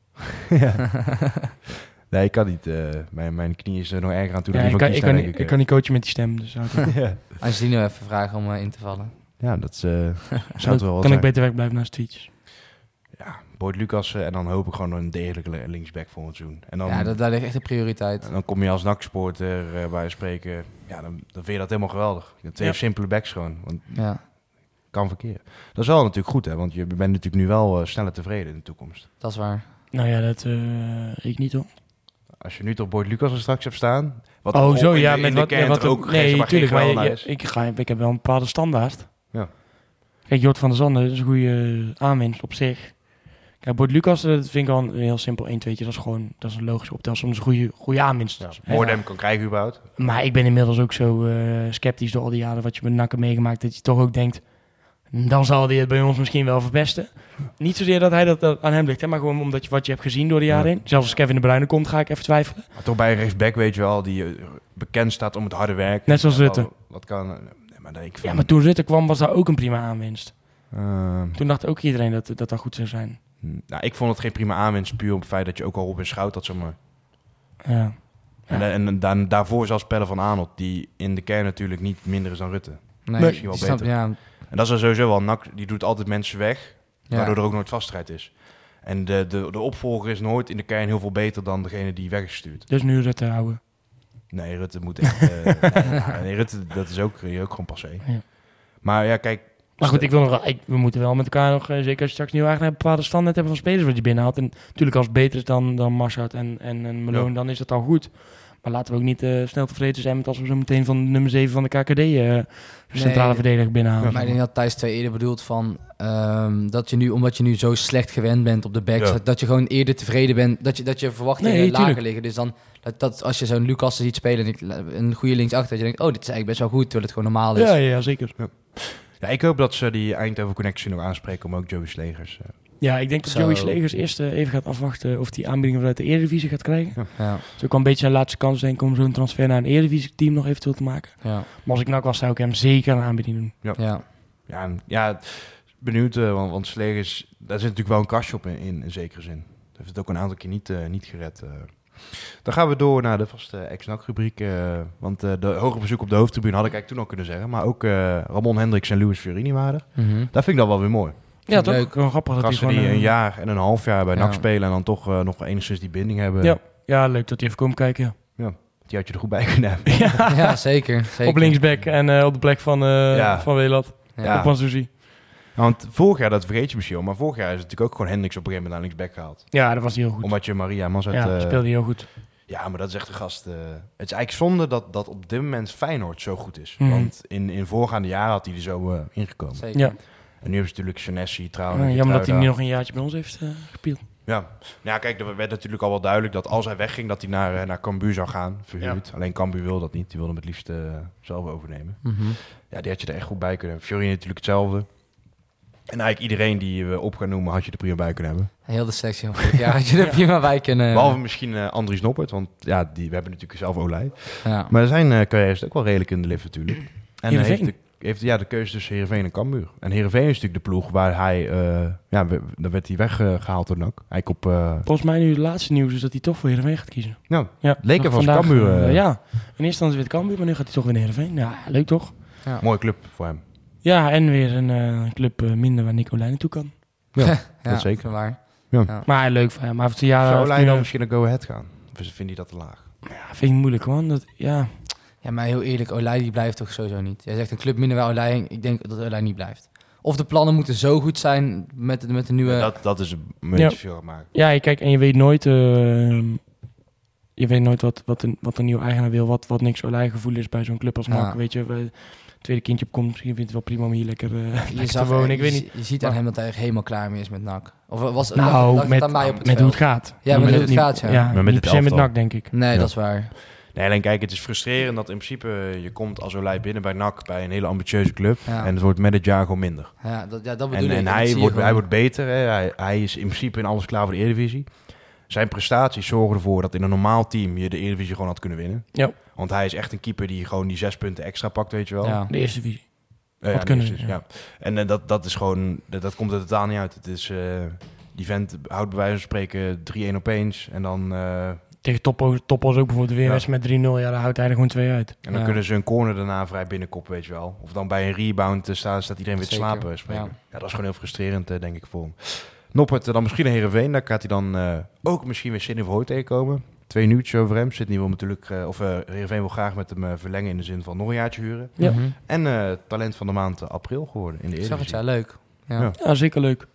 nee, ik kan niet. eh, mijn, mijn knie is er nog erger aan toe Ja, dan ik, kan, van ik, kan, ik kan niet coachen met die stem. Dus zou ik- ja. Als je die nou even vragen om eh, in te vallen. ja, dat is, eh, zou kan het wel wat ik beter wegblijven naast tweetjes. ja, Boyd Lucas en dan hoop ik gewoon een degelijke linksback voor het seizoen. En dan, ja, dat, daar ligt echt de prioriteit. en dan kom je als NAC-supporter eh, bij spreken, ja, dan, dan vind je dat helemaal geweldig. Je hebt twee Ja. simpele backs gewoon, want Ja, kan verkeer. Dat is wel natuurlijk goed, hè, want je bent natuurlijk nu wel eh, sneller tevreden in de toekomst. dat is waar. Nou ja, dat eh, ik niet hoor. Als je nu toch Boyd Lucas er straks hebt staan, wat oh, zo in ja, met wat, wat ook nee, natuurlijk. Maar je- ik, ga, ik heb wel een bepaalde standaard. Ja. Kijk, Jort van der Zanden is een goede aanwinst op zich. Kijk, Bord Lucas, eh, dat vind ik wel een heel simpel 1 2 Dat is gewoon, dat is een logische optelsom. Dat is een goede, goede aanwinst. Ja? Moordem kan krijgen überhaupt. Maar ik ben inmiddels ook zo eh, sceptisch door al die jaren wat je met nakken meegemaakt. Dat je toch ook denkt, dan zal hij het bij ons misschien wel verpesten. Niet zozeer dat hij dat, dat aan hem ligt, hè, maar gewoon omdat je wat je hebt gezien door de jaren Ja. heen. Zelfs als Kevin de Bruyne komt, ga ik even twijfelen. Maar toch bij een rechtsback weet je wel, die eh, bekend staat om het harde werk. Net zoals Rutte. Wat, wat kan... nee, maar nee, ik vind, Ja, maar toen Rutte kwam was daar ook een prima aanwinst. eh, Toen dacht ook iedereen dat dat, dat goed zou zijn. nou, ik vond het geen prima aanwinst, puur op het feit dat je ook al op een schout had, zeg maar. Ja. En, Ja. en, dan, daarvoor zelfs Pelle van Aanholt, die in de kern natuurlijk niet minder is dan Rutte. Nee, misschien wel snap- beter. Ja, En dat is er sowieso wel. NAC die doet altijd mensen weg, ja. waardoor er ook nooit vaststrijd is. En de, de, de opvolger is nooit in de kern heel veel beter dan degene die weg is gestuurd. Dus nu Rutte houden. Nee, Rutte moet echt... eh, nee, Rutte, dat is ook, ook gewoon passé. Ja. Maar ja, kijk... Maar goed, ik wil nog, ik, we moeten wel met elkaar nog, eh, zeker als je straks nieuw eigenaar, een bepaalde standaard hebben van spelers wat je binnenhaalt. En natuurlijk als het beter is dan, dan Marshout en, en, en Malone, Ja. dan is dat al goed. Maar laten we ook niet eh, snel tevreden zijn met als we zo meteen van de nummer 7 van de KKD eh centrale verdediger binnenhalen. Maar ik denk dat Thijs 2 eerder bedoelt van ehm, dat je nu, omdat je nu zo slecht gewend bent op de backs, Ja. dat, dat je gewoon eerder tevreden bent, dat je, dat je verwachtingen Nee, lager tuurlijk. liggen. Dus dan, dat, dat als je zo'n Lucas ziet spelen en ik- een goede linksachter, dat je denkt, oh, dit is eigenlijk best wel goed, terwijl het gewoon normaal is. ja, ja, zeker. Ja, ik hoop dat ze die Eindhoven Connectie nog aanspreken om ook Joey Slegers. Ja, ik denk dat Zo. Joey Slegers eerst eh, even gaat afwachten of hij aanbiedingen vanuit de Eredivisie gaat krijgen. Ja, Dat is ook wel een beetje zijn laatste kans denk ik om zo'n transfer naar een Eredivisie-team nog eventueel te maken. ja, Maar als ik nak was, zou ik hem zeker een aanbieding doen. ja. Ja, en- ja benieuwd, eh, want, want Slegers, daar zit natuurlijk wel een kastje op in, in, in zekere zin. Dat heeft het ook een aantal keer niet, eh, niet gered. Dan gaan we door naar de vaste ex-NAC rubriek. eh, want de hoge bezoek op de hoofdtribune had ik eigenlijk toen al kunnen zeggen. Maar ook eh, Ramon Hendricks en Louis Fiorini waren er. Mhm. Dat vind ik dan wel weer mooi. Ja, toch? Leuk. Gewoon grappig dat Gasten die eh, een jaar en een half jaar bij Ja. NAC spelen en dan toch eh, nog enigszins die binding hebben. Ja. Ja, leuk dat hij even komt kijken. Die had je er goed bij kunnen hebben. ja. ja, zeker, zeker. Op linksback en eh, op de plek van, eh Ja. van Welat. Ja. Op Mansouzi. Want vorig jaar, dat vergeet je misschien wel, maar vorig jaar is het natuurlijk ook gewoon Hendricks op een gegeven moment naar linksback gehaald. Ja, dat was heel goed. Omdat je Maria Mazet... ja, eh, speelde heel goed. Ja, maar dat is echt een gast. eh, het is eigenlijk zonde dat, dat op dit moment Feyenoord zo goed is. Mhm. Want in, in voorgaande jaren had hij er zo eh, ingekomen. Zeker. Ja. En nu hebben ze natuurlijk Senesi, Ja, trouwens. jammer dat hij nu nog een jaartje bij ons heeft eh gespeeld. Ja. Nou ja, kijk, er werd natuurlijk al wel duidelijk dat als hij wegging, dat hij naar, eh, naar Cambuur zou gaan, verhuurd. Alleen Cambuur wil dat niet. Die wilde hem het liefst eh, zelf overnemen. Mhm. Ja, die had je er echt goed bij kunnen hebben. Natuurlijk hetzelfde. En eigenlijk iedereen die we op gaan noemen, had je er prima bij kunnen hebben. Heel de sectie van vorig jaar had je er prima bij kunnen... Behalve misschien eh Andries Noppert, want ja, die, we hebben natuurlijk zelf Olij. ja. Maar zijn uh, carrière is ook wel redelijk in de lift natuurlijk. En Heerenveen. heeft, de, heeft ja, de keuze tussen Heerenveen en Cambuur. En Heerenveen is natuurlijk de ploeg waar hij... eh ja, we- dan werd hij weggehaald door NAC. Hij op... eh Volgens mij nu het laatste nieuws is dat hij toch voor Heerenveen gaat kiezen. nou, Ja, Leek nog even als vandaag, Cambuur, eh, eh. ja, in eerste instantie weer Cambuur, maar nu gaat hij toch weer naar Heerenveen. Ja, leuk toch? mooie club voor hem. Ja, en weer een club minder waar Nico Lijn naartoe kan. ja, dat zeker. Waar. Maar leuk van hem. Maar een jaar... Zou nu, dan misschien naar Go Ahead gaan? Of vindt hij dat te laag? Ja, vind ik moeilijk man. Dat, ja. Ja, maar heel eerlijk, Olij die blijft toch sowieso niet. Jij zegt een club minder bij Olij, ik denk dat Olij niet blijft. Of de plannen moeten zo goed zijn met, de- met de nieuwe... dat, dat is een beetje Ja. veel gemaakt. ja, je kijk, en je weet nooit... eh, je weet nooit wat, wat, een, wat een nieuwe eigenaar wil. Wat, wat niks Olij gevoel is bij zo'n club als Ja. NAC. Weet je, we- tweede kindje opkomt. Misschien vindt het wel prima om hier lekker, eh, lekker je, te wonen. je, Ik weet niet. je ziet aan Maar- hem dat hij echt helemaal klaar mee is met NAC. Of was Nou, lag het met, aan mij op het met hoe het gaat. Ja, met hoe het gaat, ja. ja Maar met niet het per se met. NAC, denk ik. Nee, Ja. dat is waar. Nee, alleen kijk, het is frustrerend dat in principe je komt als Olij binnen bij NAC, bij een hele ambitieuze club. Ja. En het wordt met het jaar gewoon minder. Ja, dat, ja, dat bedoel En, ik. en Dat hij, wordt, hij wordt beter. Hè. Hij, hij is in principe in alles klaar voor de Eredivisie. Zijn prestaties zorgen ervoor dat in een normaal team je de Eredivisie gewoon had kunnen winnen. Ja. Want hij is echt een keeper die gewoon die zes punten extra pakt, weet je wel. Ja. De eerste divisie. Had ja, kunnen, dus, ja. ja. En eh, dat, dat is gewoon, dat, dat komt er totaal niet uit. Het is, eh, die vent houdt bij wijze van spreken 3-1 opeens. En dan, eh, Tegen Topos, Topos ook bijvoorbeeld weer Ja. met 3-0. Ja, daar houdt hij er gewoon twee uit. en dan Ja. kunnen ze een corner daarna vrij binnenkoppen, weet je wel. Of dan bij een rebound eh, staan, staat iedereen weer te slapen. Spreken. ja. Ja. dat is gewoon heel frustrerend, eh, denk ik, voor hem. Noppert dan misschien naar Heerenveen. Daar gaat hij dan eh, ook misschien weer Sidney Verhooi tegenkomen. Twee nieuwtjes over hem. Sidney wil natuurlijk, eh, of eh Heerenveen wil graag met hem eh, verlengen in de zin van nog een jaartje huren. Ja. Mhm. En eh, talent van de maand eh, april geworden in de Ik zag het, Eredivisie. ja, leuk. Ja. Ja. Ja, zeker leuk. Ook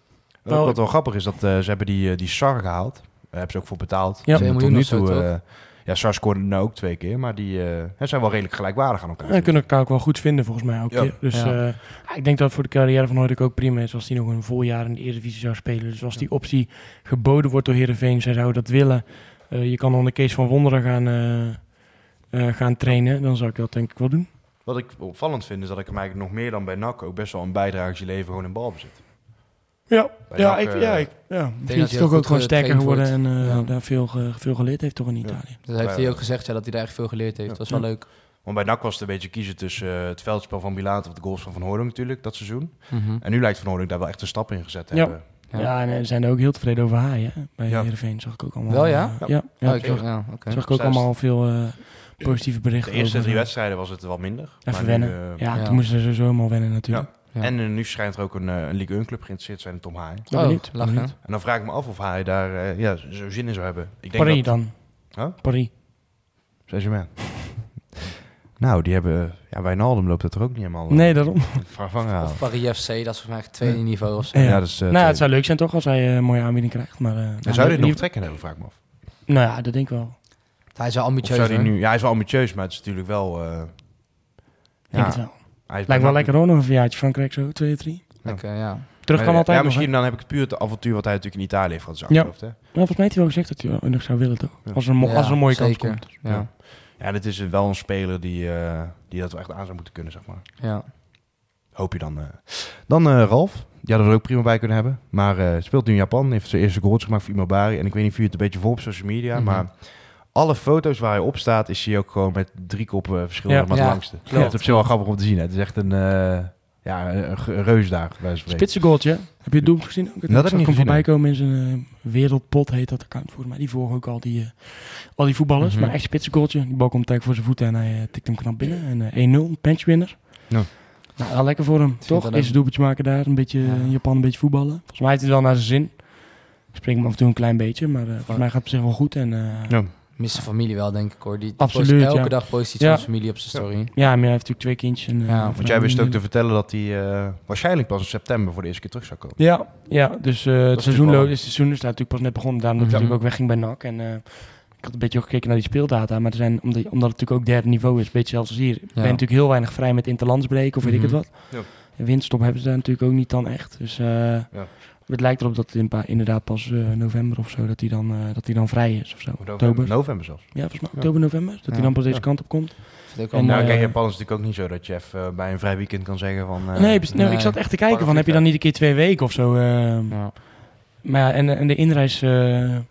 Wel- wat wel grappig is, dat eh, ze hebben die, eh, die Sar gehaald. Daar hebben ze ook voor betaald. Ja. En Twee tot nu toe, eh, ja, Sar scoorde nou ook twee keer, maar die eh, hè, zijn wel redelijk gelijkwaardig aan elkaar. Ja, kunnen elkaar ook wel goed vinden volgens mij ook. Ja. keer. Dus Ja. eh, ik denk dat het voor de carrière van Hoyduk ook prima is als hij nog een vol jaar in de Eredivisie zou spelen. Dus als die optie geboden wordt door Heerenveen, zij zouden dat willen. eh, je kan onder Kees van Wonderen gaan, eh, eh, gaan trainen, dan zou ik dat denk ik wel doen. Wat ik opvallend vind, is dat ik hem eigenlijk nog meer dan bij NAC ook best wel een bijdrage leven gewoon in balbezit. Ja, ja, NAC, ik, eh, ja, ik, ja. Misschien is hij toch ook gewoon goed sterker geworden en eh, Ja. daar veel, veel geleerd heeft toch in Italië. Dat heeft Ja. hij ook gezegd, ja, dat hij daar echt veel geleerd heeft. Ja. Dat was wel leuk. Want bij NAC was het een beetje kiezen tussen eh, het veldspel van Bilaat of de goals van Van Hooydonk natuurlijk, dat seizoen. Mhm. En nu lijkt Van Hooydonk daar wel echt een stap in gezet te Ja. hebben. Ja. Ja, en eh, ze zijn er ook heel tevreden over Haaien hè, bij Ja. Heerenveen. Zag ik ook allemaal. Wel, ja? eh, ja, ja, Oh, ik- zag, ja, oké. zag ik ook allemaal veel eh, positieve De berichten eerste over, drie eh, wedstrijden was het wat minder. Even maar nu, wennen. eh, Ja, Ja. toen moesten ze sowieso helemaal wennen natuurlijk. Ja. En eh, nu schijnt er ook een, eh, een League 1 club geïnteresseerd te zijn in Tom Haaien. Oh, lachen. benieuwd. En dan vraag ik me af of hij daar eh, ja, zo zin in zou hebben. Ik denk Paris dat... dan. Huh? Paris. Saint-Germain. nou, die hebben... Ja, Wijnaldum loopt het er ook niet helemaal... Nee, daarom. Vervangen halen. Of Paris FC, dat is volgens mij het tweede niveau of zo. Ja. Ja, dat is... nou, het zou leuk zijn toch als hij een mooie aanbieding krijgt. Maar, eh, En nou, zou dit nog lief- trekken hebben, vraag ik me af. Nou ja, dat denk ik wel. Hij is wel ambitieus, hoor. nu... Ja, hij is wel ambitieus, maar het is natuurlijk wel... eh, Ik denk ja, het wel. Hij is Lijkt wel lekker hoor, nog een verjaartje Frankrijk zo, 2, 3. Oké, ja. Terug kan altijd Ja, misschien dan heb ik het puur het avontuur wat hij natuurlijk in Italië heeft gehad. Ja. Hè? Nou, volgens mij heeft hij wel gezegd dat hij wel nog zou willen toch? Ja. Als, er een, als er een mooie kans zeker. komt. Ja. Ja. dit is wel een speler die, eh, die dat wel echt aan zou moeten kunnen, zeg maar. ja. Hoop je dan. eh. Dan eh, Ralf. Die hadden we er ook prima bij kunnen hebben. Maar eh, speelt nu in Japan. Heeft zijn eerste goals gemaakt voor Imobari. En ik weet niet of jullie het een beetje voor op social media. Mhm. Maar alle foto's waar hij op staat, is hij ook gewoon met drie koppen verschil. Ja. maar het Ja, langste. klopt. Het is op zich wel grappig om te zien. Hè. Het is echt een, eh ja, een, ge- een reus daar. Bij wijze van spreken. Spitsengoaltje. Heb je het doelpunt gezien? Ook? Dat heb ik voorbij komen in zijn eh, wereldpot, heet dat account volgens mij. Die volgen ook al die, eh, al die voetballers. Mhm. Maar echt spitsengoaltje. Die bal komt eigenlijk voor zijn voeten en hij tikt hem knap binnen. En eh 1-0, benchwinner. Ja. Nou, wel lekker voor hem, toch? dat Eerste ook. doelpuntje maken daar. Een beetje Ja. in Japan een beetje voetballen. Volgens mij heeft hij het wel naar zijn zin. Springt hem af en toe een klein beetje, maar eh, volgens mij gaat het op zich wel goed. En, eh, Ja. Mist zijn familie wel, denk ik, hoor. Die, die Absoluut, post elke ja. dag post iets Ja. van zijn familie op zijn story. Ja, maar hij heeft natuurlijk twee kindjes. En, eh, Ja, een Want jij wist ook te vertellen dat hij eh, waarschijnlijk pas in september voor de eerste keer terug zou komen. Ja, ja dus eh, het seizoen, wel- het seizoen is daar natuurlijk pas net begonnen. Daarom dat hij Mhm. natuurlijk ook wegging bij NAC. En eh, ik had een beetje ook gekeken naar die speeldata. Maar er zijn, omdat, omdat het natuurlijk ook derde niveau is, een beetje zelfs als hier. Ben je natuurlijk heel weinig vrij met interlandsbreken of weet ik het Mhm. wat. Ja. En winststop hebben ze daar natuurlijk ook niet dan echt. Dus eh, het lijkt erop dat het in, pa- inderdaad pas eh, november of zo, dat hij dan, eh, dat hij dan vrij is of zo. November, Oktober. november zelfs. Ja, volgens mij oktober, november. Dat Ja. hij dan pas deze Ja. kant op komt. En, wel nou, kijk, eh, Japan is natuurlijk ook niet zo dat je even bij een vrij weekend kan zeggen van... eh, nee, precies. nee, nee. ik zat echt te kijken van, heb je dan niet een keer twee weken of zo? eh, Ja. Maar ja, en, en de inreisregels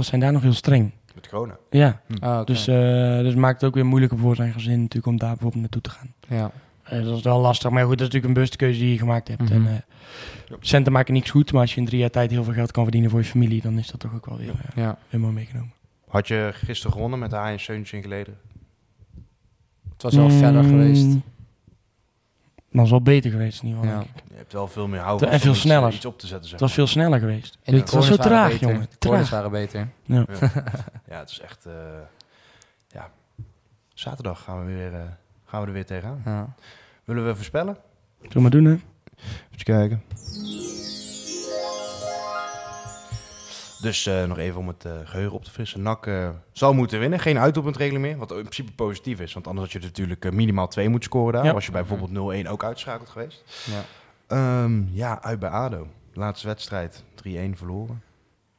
zijn daar nog heel streng. Met corona. Ja, Ah, dus, eh dus het maakt het ook weer moeilijker voor zijn gezin natuurlijk om daar bijvoorbeeld naartoe te gaan. ja. Eh, dat is wel lastig, maar goed, dat is natuurlijk een bewuste keuze die je gemaakt hebt. Mhm. En, eh, centen maken niks goed, maar als je in drie jaar tijd heel veel geld kan verdienen voor je familie, dan is dat toch ook wel weer, eh, ja. mooi meegenomen. Had je gisteren gewonnen met de en Seuntje in geleden? Het was wel verder Mm, geweest. Dat was wel beter geweest in ieder geval, Ja. denk ik. Je hebt wel veel meer houden. En veel iets, sneller. Iets op te zetten, zeg Het was veel sneller geweest. En het was zo traag, beter. jongen. De corners Traag. waren beter. Ja. Ja, het is echt... eh, ja. Zaterdag gaan we, weer, eh, gaan we er weer tegenaan. Ja. Willen we voorspellen? Zullen we maar doen, hè? Even kijken. Dus eh, nog even om het eh, geheugen op te frissen. NAC eh, zal moeten winnen. Geen uitdoelpuntregeling meer. Wat in principe positief is. Want anders had je natuurlijk minimaal twee moeten scoren daar. Ja. Was je bij bijvoorbeeld 0-1 ook uitschakeld geweest. Ja. Ehm, ja, uit bij ADO. Laatste wedstrijd 3-1 verloren.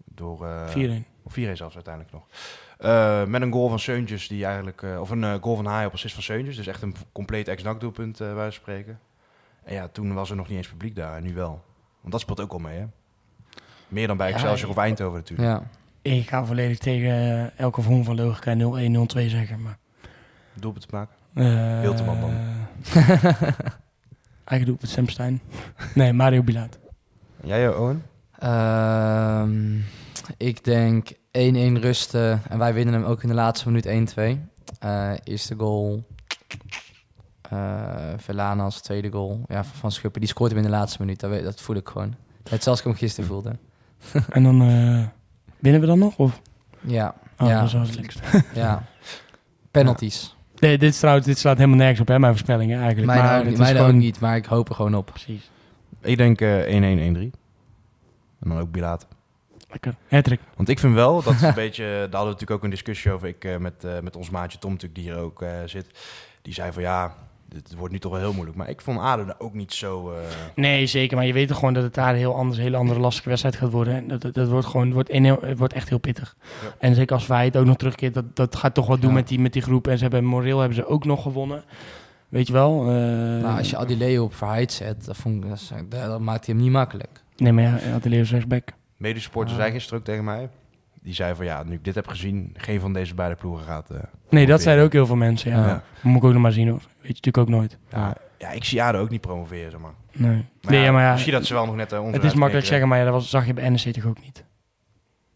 Door, eh, 4-1. Of 4 zelfs uiteindelijk nog. Eh, met een goal van Seuntjes, die eigenlijk, eh, of een eh, goal van Haai op assist van Seuntjes. Dus echt een compleet ex-NAC doelpunt uh, wij spreken. En ja, toen was er nog niet eens publiek daar, en nu wel. Want dat speelt ook al mee, hè? Meer dan bij Ja, Excelsior of Eindhoven natuurlijk. ja. Ik ga volledig tegen elke vorm van logica 0-1, 0-2 zeggen, maar... Doelpunt te maken. eh Hilterman dan. Eigen doelpunt Sam Stein. nee, Mario Bilaat. Jij, Owen? Ehm, ik denk 1-1 rusten en wij winnen hem ook in de laatste minuut 1-2. Eh, eerste goal. eh Verlanas, tweede goal. Ja, van Schuppen. Die scoort hem in de laatste minuut. Dat, weet- dat voel ik gewoon. Het ik hem gisteren voelde. En dan eh, winnen we dan nog? Of? Ja, Oh, Ja. dat is lekkerst. ja. Penalties. Nee, dit, trouwens, dit slaat helemaal nergens op, hè, mijn voorspellingen eigenlijk. Mij maar ook, het niet, is mij gewoon... ook niet, maar ik hoop er gewoon op. Precies. Ik denk eh 1-1-1-3. En dan ook bilater. Lekker. Hattrick. Want ik vind wel, dat is een beetje, daar hadden we natuurlijk ook een discussie over. Ik eh, met, eh, met ons maatje Tom natuurlijk, die hier ook eh, zit. Die zei van ja, dit wordt nu toch wel heel moeilijk. Maar ik vond Aden ook niet zo... eh, Nee, zeker. Maar je weet toch gewoon dat het daar heel anders, een hele andere lastige wedstrijd gaat worden. En dat, dat, dat wordt gewoon, het wordt, een heel- het wordt echt heel pittig. Ja. En zeker als Wij het ook nog terugkeert, dat, dat gaat toch wat doen Ja. met, die, met die groep. En ze hebben moreel hebben ze ook nog gewonnen. Weet je wel? eh, Maar als je Adileo op Verheid zet, dat, vond ik, dat, maakt hij hem niet makkelijk. Nee, maar ja, Atelier is rechtsback. Medesupporter Ah. zei gisteren ook tegen mij. Die zei van ja, nu ik dit heb gezien, geen van deze beide ploegen gaat... eh, Nee, dat zeiden ook heel veel mensen. Ja. Ja. Moet ik ook nog maar zien hoor. Weet je natuurlijk ook nooit. Ja, ja, ik zie Aden ook niet promoveren, zeg maar. Nee. Maar nee, ja, maar ja, Misschien dat ze wel nog net uh, het is makkelijk zeggen, maar ja, dat was, zag je bij NEC toch ook niet.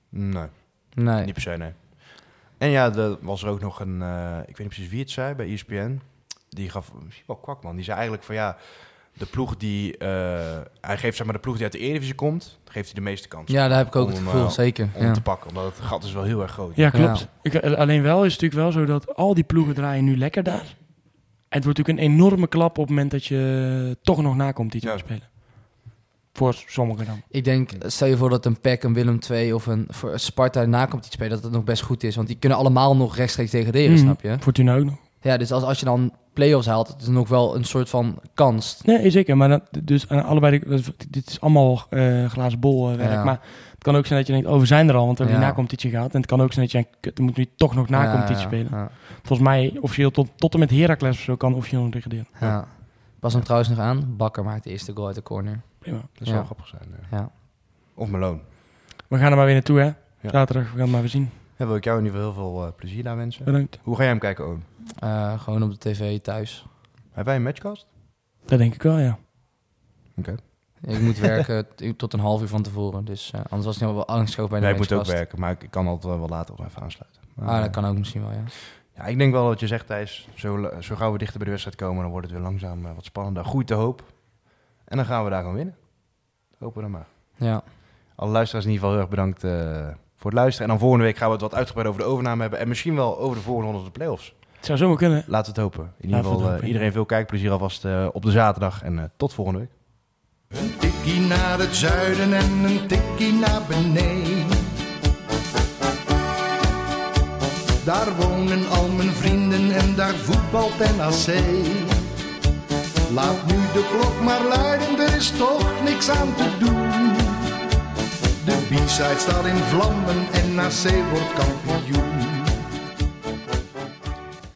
Nee, Nee. niet per se, nee. En ja, er was er ook nog een... eh, ik weet niet precies wie het zei, bij ESPN. Die gaf misschien wel kwak, man. Die zei eigenlijk van ja... De ploeg die... eh, hij geeft zeg maar de ploeg die uit de Eredivisie komt... geeft hij de meeste kans. Ja, daar heb ik ook Om het gevoel, eh, zeker. Om Ja. te pakken, omdat het gat is wel heel erg groot. Ja, klopt. Ik, alleen wel is het natuurlijk wel zo dat al die ploegen draaien nu lekker daar. En het wordt natuurlijk een enorme klap op het moment dat je toch nog nakomt iets Ja. te spelen. Voor sommigen dan. Ik denk, stel je voor dat een PEC, een Willem II of een voor Sparta na komt iets spelen, dat het nog best goed is. Want die kunnen allemaal nog rechtstreeks degraderen, Mhm. snap je? Fortuna ook nog. Ja, dus als, als je dan play-offs haalt, het is nog wel een soort van kans. Nee, zeker. Maar dat, dus aan allebei, dit is allemaal eh glazen bol eh, werk. Ja. Maar het kan ook zijn dat je denkt, oh, we zijn er al, want we hebben Ja. die nacompetitie gehad. En het kan ook zijn dat je denkt, kut, dan moet nu toch nog nacompetitie Ja, spelen. Ja, Volgens mij, officieel tot, tot en met Heracles of zo, kan officieel nog degraderen. ja. Was hem trouwens nog aan. Bakker maakt de eerste goal uit de corner. Prima. Dat Ja. zou grappig zijn. ja. Ja. Of Meloon. We gaan er maar weer naartoe, hè? Ja. Zaterdag, we gaan het maar weer zien. Ja, wil ik jou in ieder geval heel veel eh, plezier daar wensen. Bedankt. Hoe ga jij hem kijken, Owen? Eh, gewoon op de tv thuis. Hebben wij een matchcast? Dat denk ik wel, ja. Oké. Ik moet werken tot een half uur van tevoren. Dus eh, anders was het nog wel angstig bij de Nee, ik moet ook werken, maar ik, kan altijd wel later nog even aansluiten. Maar, Ah, dat kan ook misschien wel, ja. Ja, ik denk wel dat je zegt, Thijs, zo, zo gauw we dichter bij de wedstrijd komen, dan wordt het weer langzaam wat spannender. Groeit de hoop. En dan gaan we daar gewoon winnen. Hopen we dan maar. Ja, Alle luisteraars in ieder geval heel erg bedankt eh, voor het luisteren. En dan volgende week gaan we het wat uitgebreid over de overname hebben. En misschien wel over de volgende ronde van de playoffs. Het zou zomaar kunnen. Laten we het hopen. In ieder geval eh, hopen, iedereen veel kijkplezier alvast eh, op de zaterdag. En eh, tot volgende week. Een tikkie naar het zuiden en een tikkie naar beneden. Daar wonen al mijn vrienden en daar voetbalt NAC. Laat nu de klok maar luiden, er is toch niks aan te doen. B-side staat in vlammen en na zee wordt kampioen.